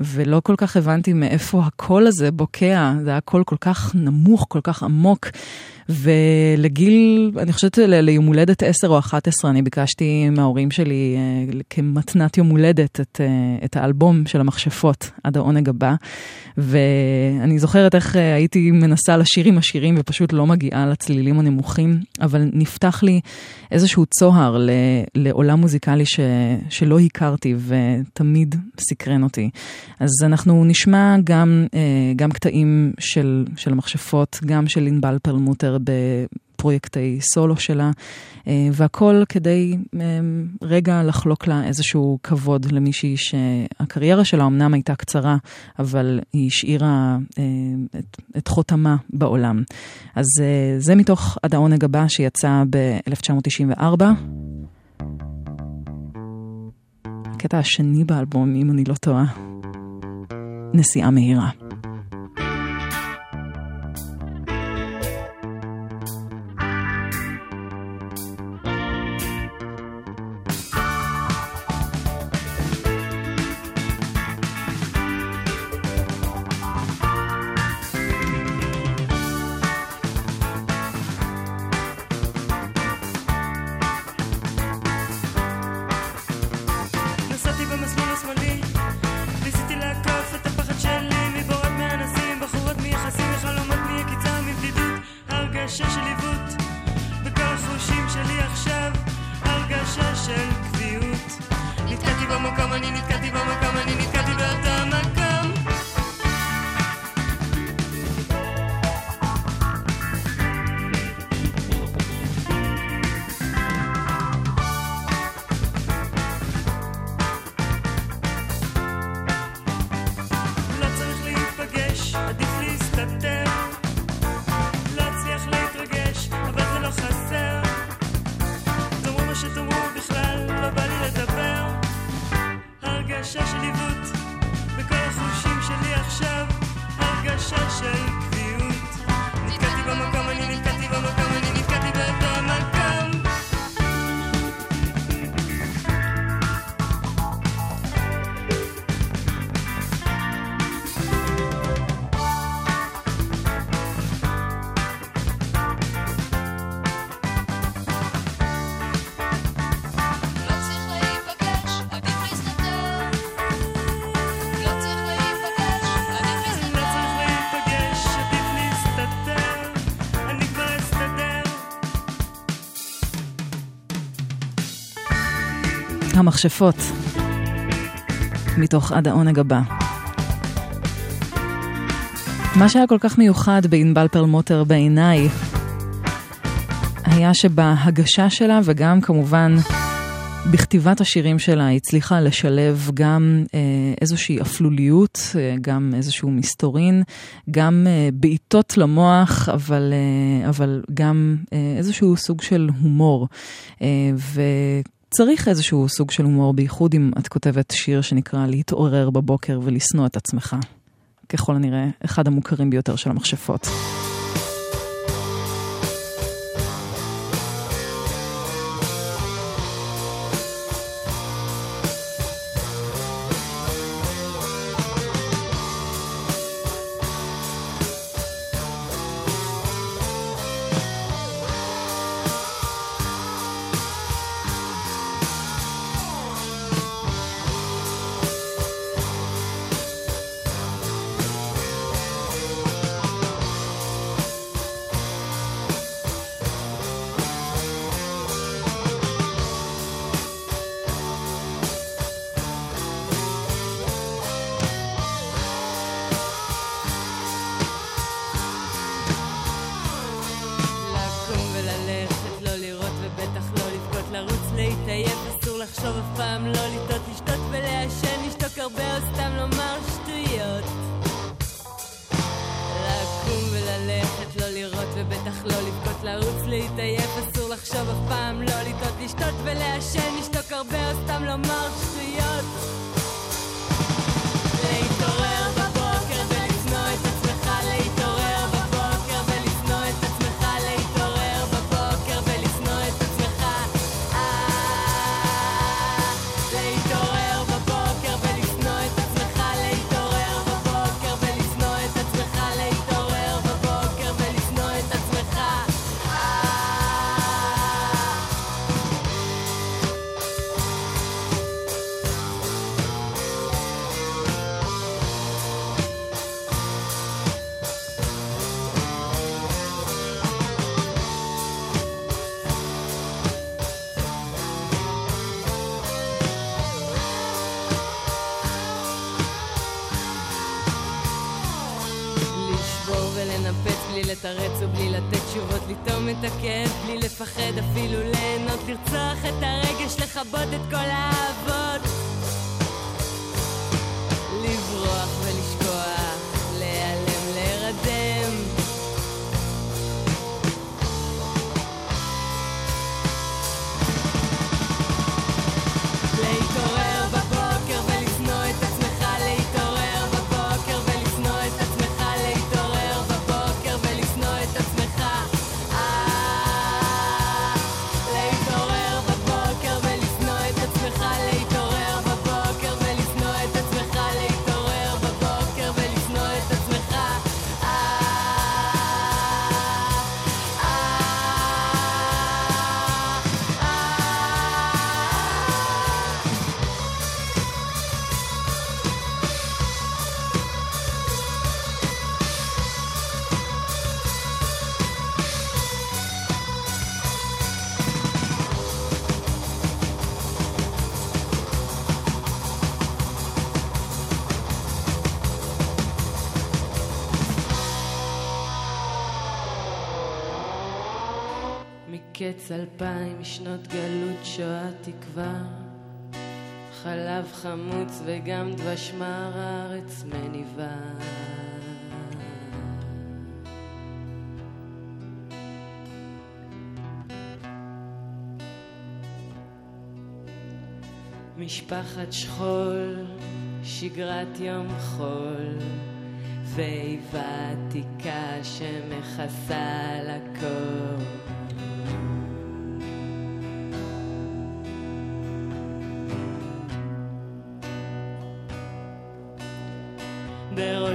ולא כל כך הבנתי מאיפה הקול הזה בוקע, זה היה קול כל כך נמוך, כל כך עמוק. ולגיל, אני חושבת ליום הולדת 10 או 11, אני ביקשתי מההורים שלי אה, כמתנת יום הולדת את, אה, את האלבום של המכשפות, עד העונג הבא. ואני זוכרת איך אה, הייתי מנסה לשיר עם השירים ופשוט לא מגיעה לצלילים הנמוכים, אבל נפתח לי איזשהו צוהר ל- לעולם מוזיקלי ש- שלא הכרתי ותמיד סקרן אותי. אז אנחנו נשמע גם, גם קטעים של, של המכשפות, גם של ענבל פרלמוטר בפרויקטי סולו שלה, אה, והכל כדי אה, רגע לחלוק לה איזשהו כבוד למישהי שהקריירה שלה אמנם הייתה קצרה, אבל היא השאירה אה, את, את חותמה בעולם. אז זה מתוך עד העונג הבא שיצא ב-1994. הקטע השני באלבום, אם אני לא טועה, נסיעה מהירה. המכשפות, מתוך עד העונג הבא. מה שהיה כל כך מיוחד בענבל פרלמוטר בעיניי, היה שבהגשה שלה וגם כמובן בכתיבת השירים שלה היא הצליחה לשלב גם אה, איזושהי אפלוליות, אה, גם איזשהו מסתורין, גם אה, בעיטות למוח, אבל, אבל גם איזשהו סוג של הומור. אה, וצריך איזשהו סוג של הומור, בייחוד אם את כותבת שיר שנקרא להתעורר בבוקר ולשנוא את עצמך. ככל הנראה, אחד המוכרים ביותר של המכשפות. לתרץ ובלי לתת תשובות, לטעום את הכאב, בלי לפחד אפילו ליהנות, לרצוח את הרגש, לכבות את כל האהבות. משנות גלות, שואה, תקווה, חלב חמוץ וגם דבש מר הארץ מניבה. משפחת שכול, שגרת יום חול, ואיבה עתיקה שמכסה על הכל.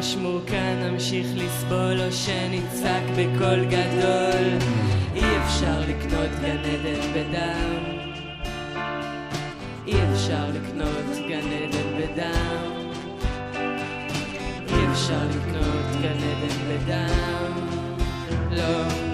שמו כאן נמשיך לסבול או שנצעק בקול גדול. אי אפשר לקנות גן עדן בדם. אי אפשר לקנות גן עדן בדם. אי אפשר לקנות גן עדן בדם. לא.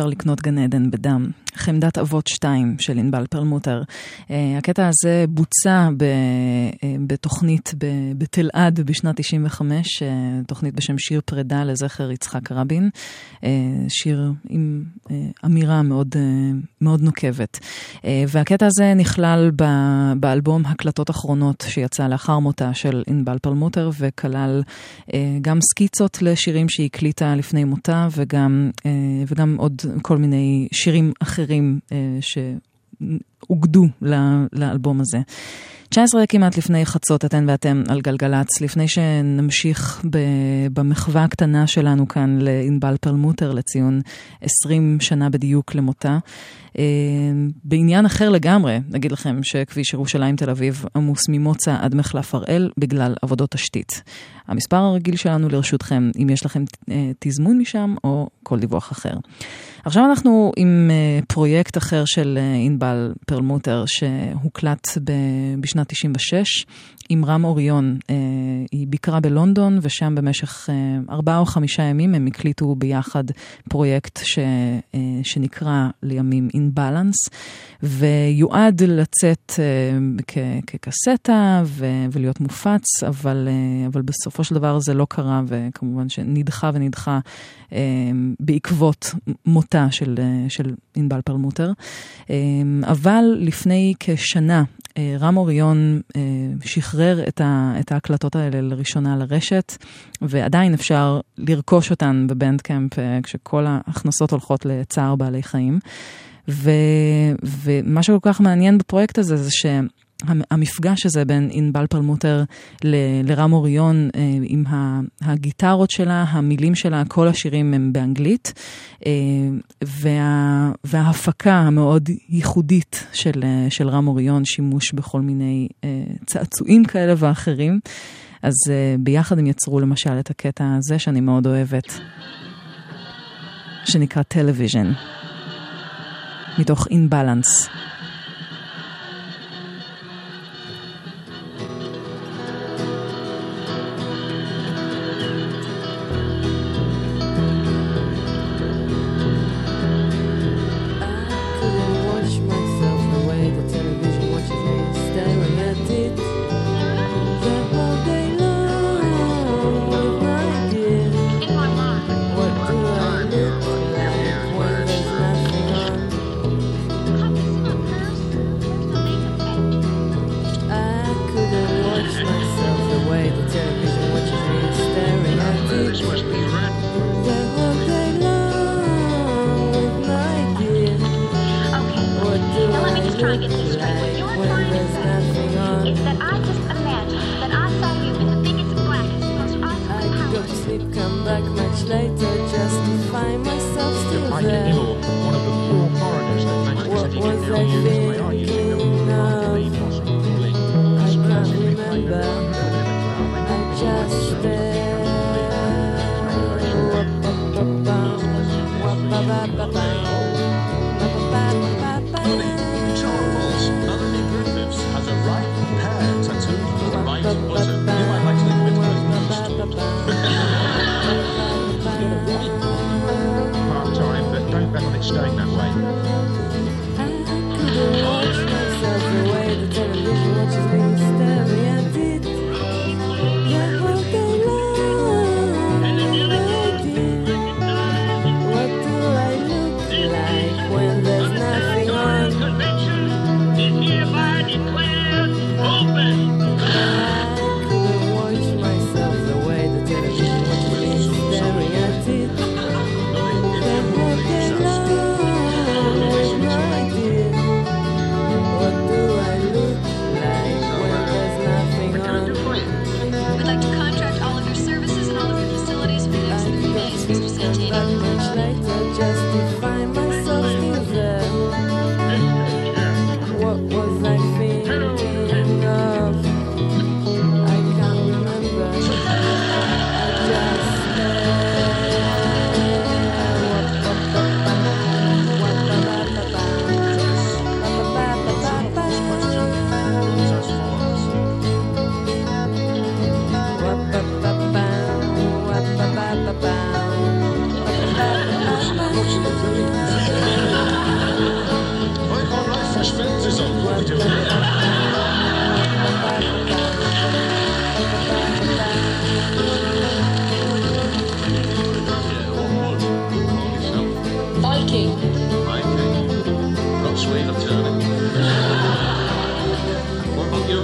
אפשר לקנות גן עדן בדם. חמדת אבות 2 של ענבל פרלמוטר. אה, הקטע הזה בוצע ב, אה, בתוכנית בתלעד בשנת 95, אה, תוכנית בשם שיר פרידה לזכר יצחק רבין. שיר עם אמירה מאוד, מאוד נוקבת. והקטע הזה נכלל ב- באלבום הקלטות אחרונות שיצא לאחר מותה של ענבל פרלמוטר וכלל גם סקיצות לשירים שהיא הקליטה לפני מותה וגם, וגם עוד כל מיני שירים אחרים אה, שאוגדו לאלבום הזה. 19 כמעט לפני חצות, אתן ואתם על גלגלצ, לפני שנמשיך במחווה הקטנה שלנו כאן לענבל פרלמוטר לציון 20 שנה בדיוק למותה. אה, בעניין אחר לגמרי, נגיד לכם שכביש ירושלים תל אביב עמוס ממוצא עד מחלף הראל בגלל עבודות תשתית. המספר הרגיל שלנו לרשותכם, אם יש לכם אה, תזמון משם או כל דיווח אחר. עכשיו אנחנו עם אה, פרויקט אחר של אה, ענבל פרלמוטר שהוקלט בשנת 96 עם רם אוריון. היא ביקרה בלונדון ושם במשך ארבעה או חמישה ימים הם הקליטו ביחד פרויקט ש, שנקרא לימים In Balance ויועד לצאת אה, כקסטה ו- ולהיות מופץ, אבל, אה, אבל בסופו של דבר זה לא קרה וכמובן שנדחה ונדחה אה, בעקבות מותה של, של ענבל פרלמוטר. אבל לפני כשנה רם אוריון שחרר את, ה, את ההקלטות האלה לראשונה לרשת, ועדיין אפשר לרכוש אותן בבנדקאמפ כשכל ההכנסות הולכות לצער בעלי חיים. ו, ומה שכל כך מעניין בפרויקט הזה זה שהמפגש הזה בין ענבל פרלמוטר ל- לרם אוריון אה, עם הגיטרות שלה, המילים שלה, כל השירים הם באנגלית, אה, וה, וההפקה המאוד ייחודית של, אה, של רם אוריון, שימוש בכל מיני צעצועים כאלה ואחרים. אז ביחד הם יצרו למשל את הקטע הזה שאני מאוד אוהבת, שנקרא Television. מתוך Inbalance.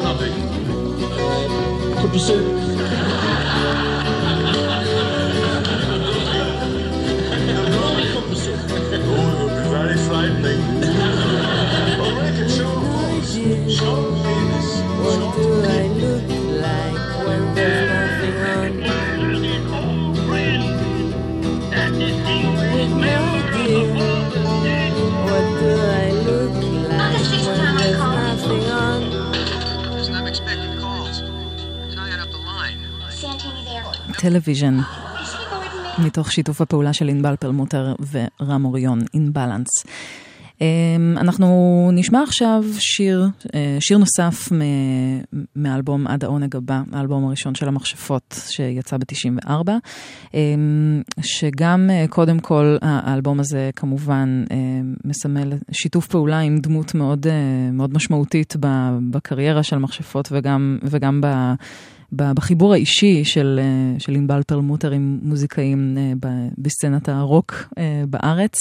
nothing. Put the suit. Television, מתוך שיתוף הפעולה של ענבל פרלמוטר ורם אוריון, Inbalance. אנחנו נשמע עכשיו שיר, אה, שיר נוסף מ- מהאלבום עד העונג הבא, האלבום הראשון של המכשפות שיצא ב-94, שגם אה, קודם כל האלבום הזה כמובן אה, מסמל שיתוף פעולה עם דמות מאוד, מאוד משמעותית בקריירה של המכשפות וגם, וגם ב... בחיבור האישי של, אה, של ענבל פרלמוטר עם מוזיקאים אה, בסצנת הרוק אה, בארץ.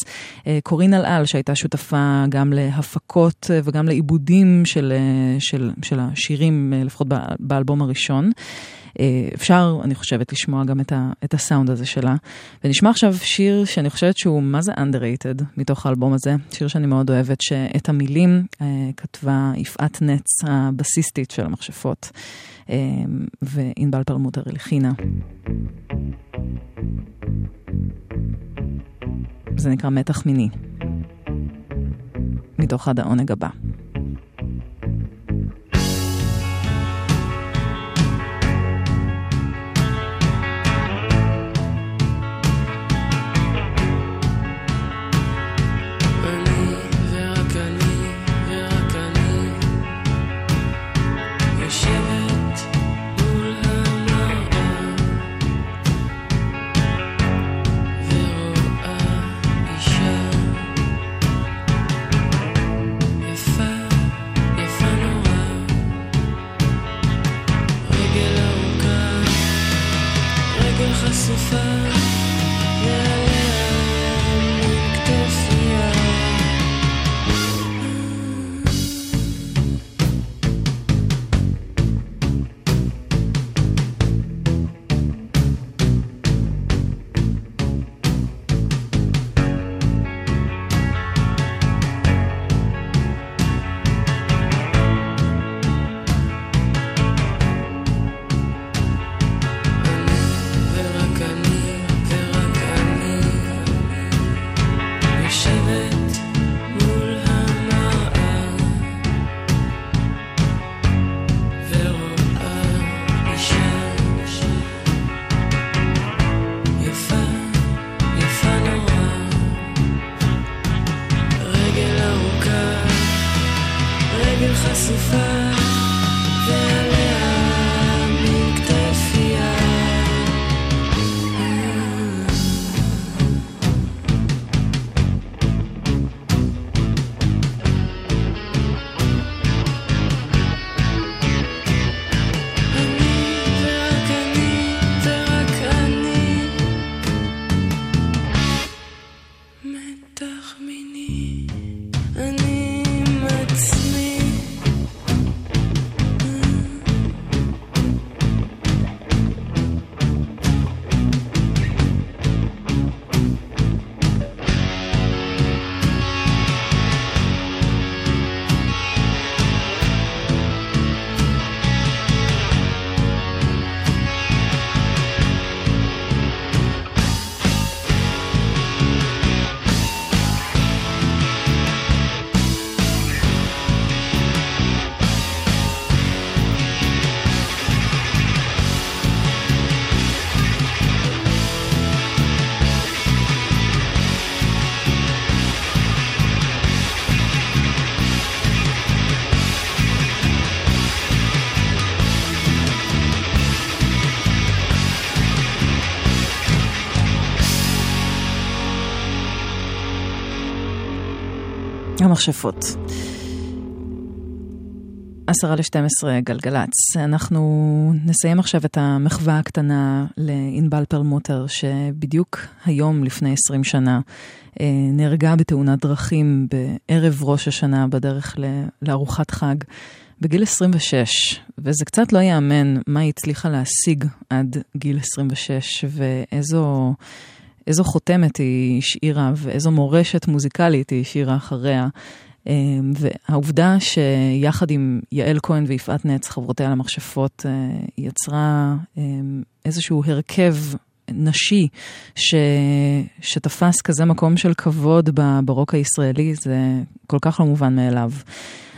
קורין אלעל, שהייתה שותפה גם להפקות וגם לעיבודים של, של, של השירים, לפחות באלבום הראשון. אפשר, אני חושבת, לשמוע גם את, ה, את הסאונד הזה שלה. ונשמע עכשיו שיר שאני חושבת שהוא מה זה underrated מתוך האלבום הזה, שיר שאני מאוד אוהבת, שאת המילים כתבה יפעת נץ, הבסיסטית של המכשפות, וענבל פרלמוטר הלחינה. זה נקרא מתח מיני, מתוך עד העונג הבא. המכשפות. עשרה לשתים עשרה גלגלצ. אנחנו נסיים עכשיו את המחווה הקטנה לענבל פרלמוטר, שבדיוק היום לפני 20 שנה אה, נהרגה בתאונת דרכים בערב ראש השנה בדרך לארוחת חג בגיל 26, וזה קצת לא ייאמן מה היא הצליחה להשיג עד גיל 26, ואיזו איזו חותמת היא השאירה, ואיזו מורשת מוזיקלית היא השאירה אחריה. אמ, והעובדה שיחד עם יעל כהן ויפעת נץ, חברותיה למכשפות, אה, יצרה אמ, איזשהו הרכב נשי ש... שתפס כזה מקום של כבוד ברוק הישראלי, זה כל כך לא מובן מאליו.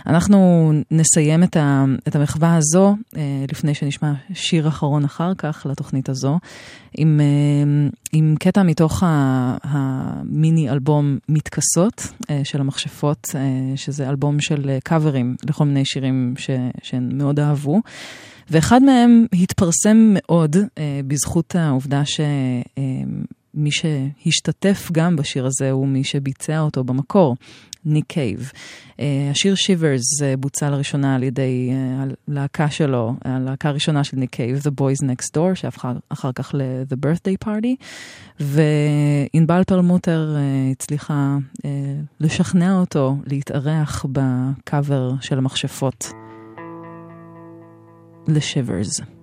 אנחנו נסיים את, ה, את המחווה הזו, אה, לפני שנשמע שיר אחרון אחר כך לתוכנית הזו, עם, אה, עם קטע מתוך המיני אלבום מתכסות אה, של המכשפות, אה, שזה אלבום של אה, קאברים לכל מיני שירים ש, שהן מאוד אהבו. ואחד מהם התפרסם מאוד אה, בזכות העובדה שמי שהשתתף גם בשיר הזה הוא מי שביצע אותו במקור, ניק קייב. אה, השיר Shivers אה, בוצע לראשונה על ידי אה, הלהקה שלו, הלהקה הראשונה של ניק קייב, The Boys Next Door, שהפכה אחר כך ל-The Birthday Party, וענבל פרלמוטר הצליחה לשכנע אותו להתארח בקאבר של המכשפות. לשיברס.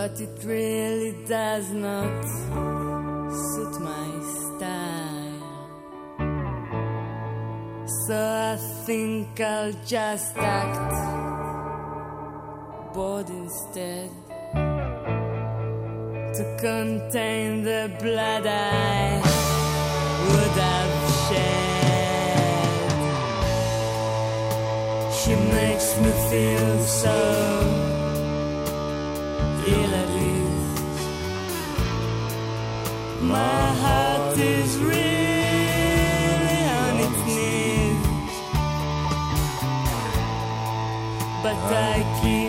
But it really does not suit my style. So I think I'll just act bored instead to contain the blood I would have shed. She makes me feel so My heart is really on its knees, but I keep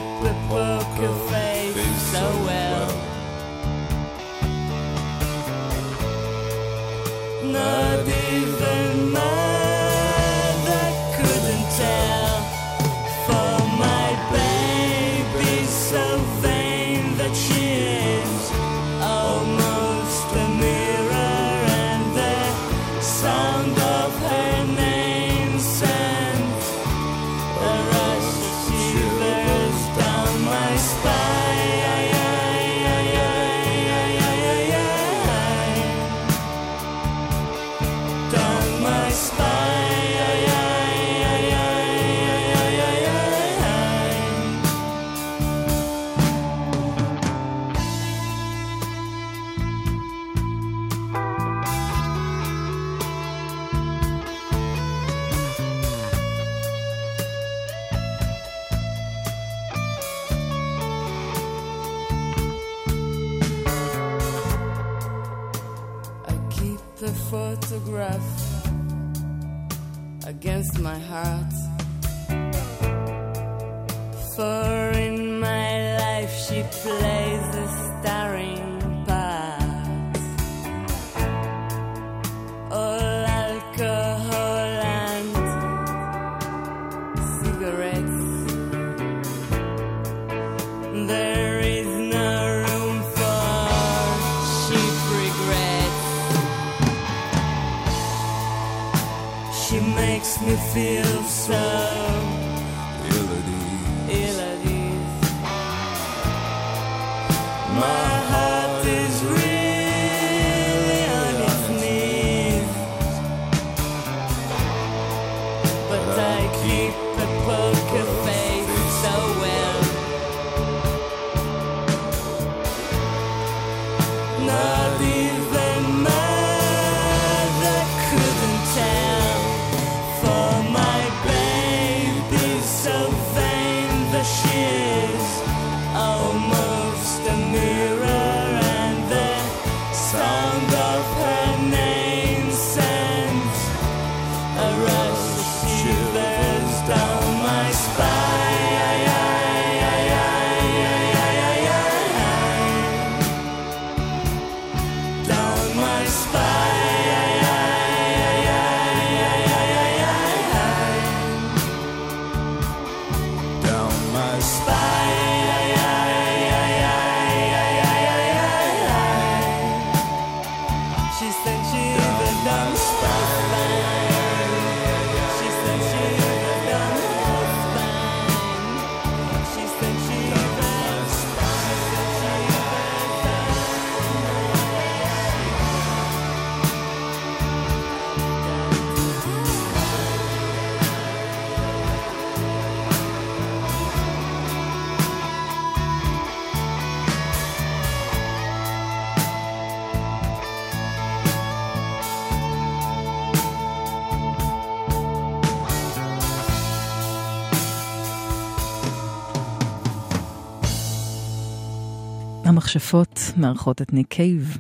המכשפות מארחות את ניק קייב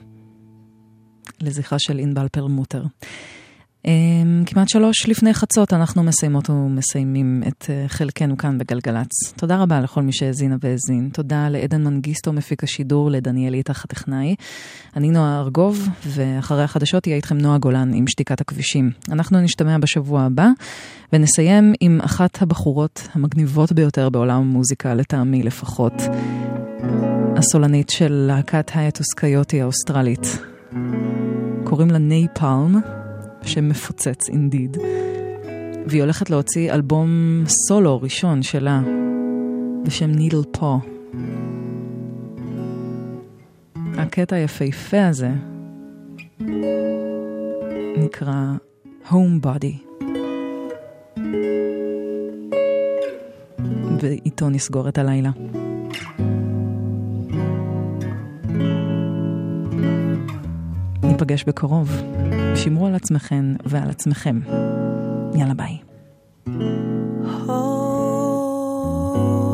לזכרה של ענבל פרלמוטר. אמ, כמעט שלוש לפני חצות אנחנו מסיימות ומסיימים את אה, חלקנו כאן בגלגלצ. תודה רבה לכל מי שהאזינה והאזין. תודה לעדן מנגיסטו מפיק השידור, לדניאל איתך הטכנאי. אני נועה ארגוב, ואחרי החדשות יהיה איתכם נועה גולן עם שתיקת הכבישים. אנחנו נשתמע בשבוע הבא, ונסיים עם אחת הבחורות המגניבות ביותר בעולם המוזיקה, לטעמי לפחות. הסולנית של להקת היאטוס קיוטי האוסטרלית. קוראים לה ניי פלם, שם מפוצץ אינדיד. והיא הולכת להוציא אלבום סולו ראשון שלה, בשם נידל פו. הקטע היפהפה הזה נקרא Home Body. ואיתו נסגור את הלילה. ניפגש בקרוב. שמרו על עצמכן ועל עצמכם. יאללה ביי. on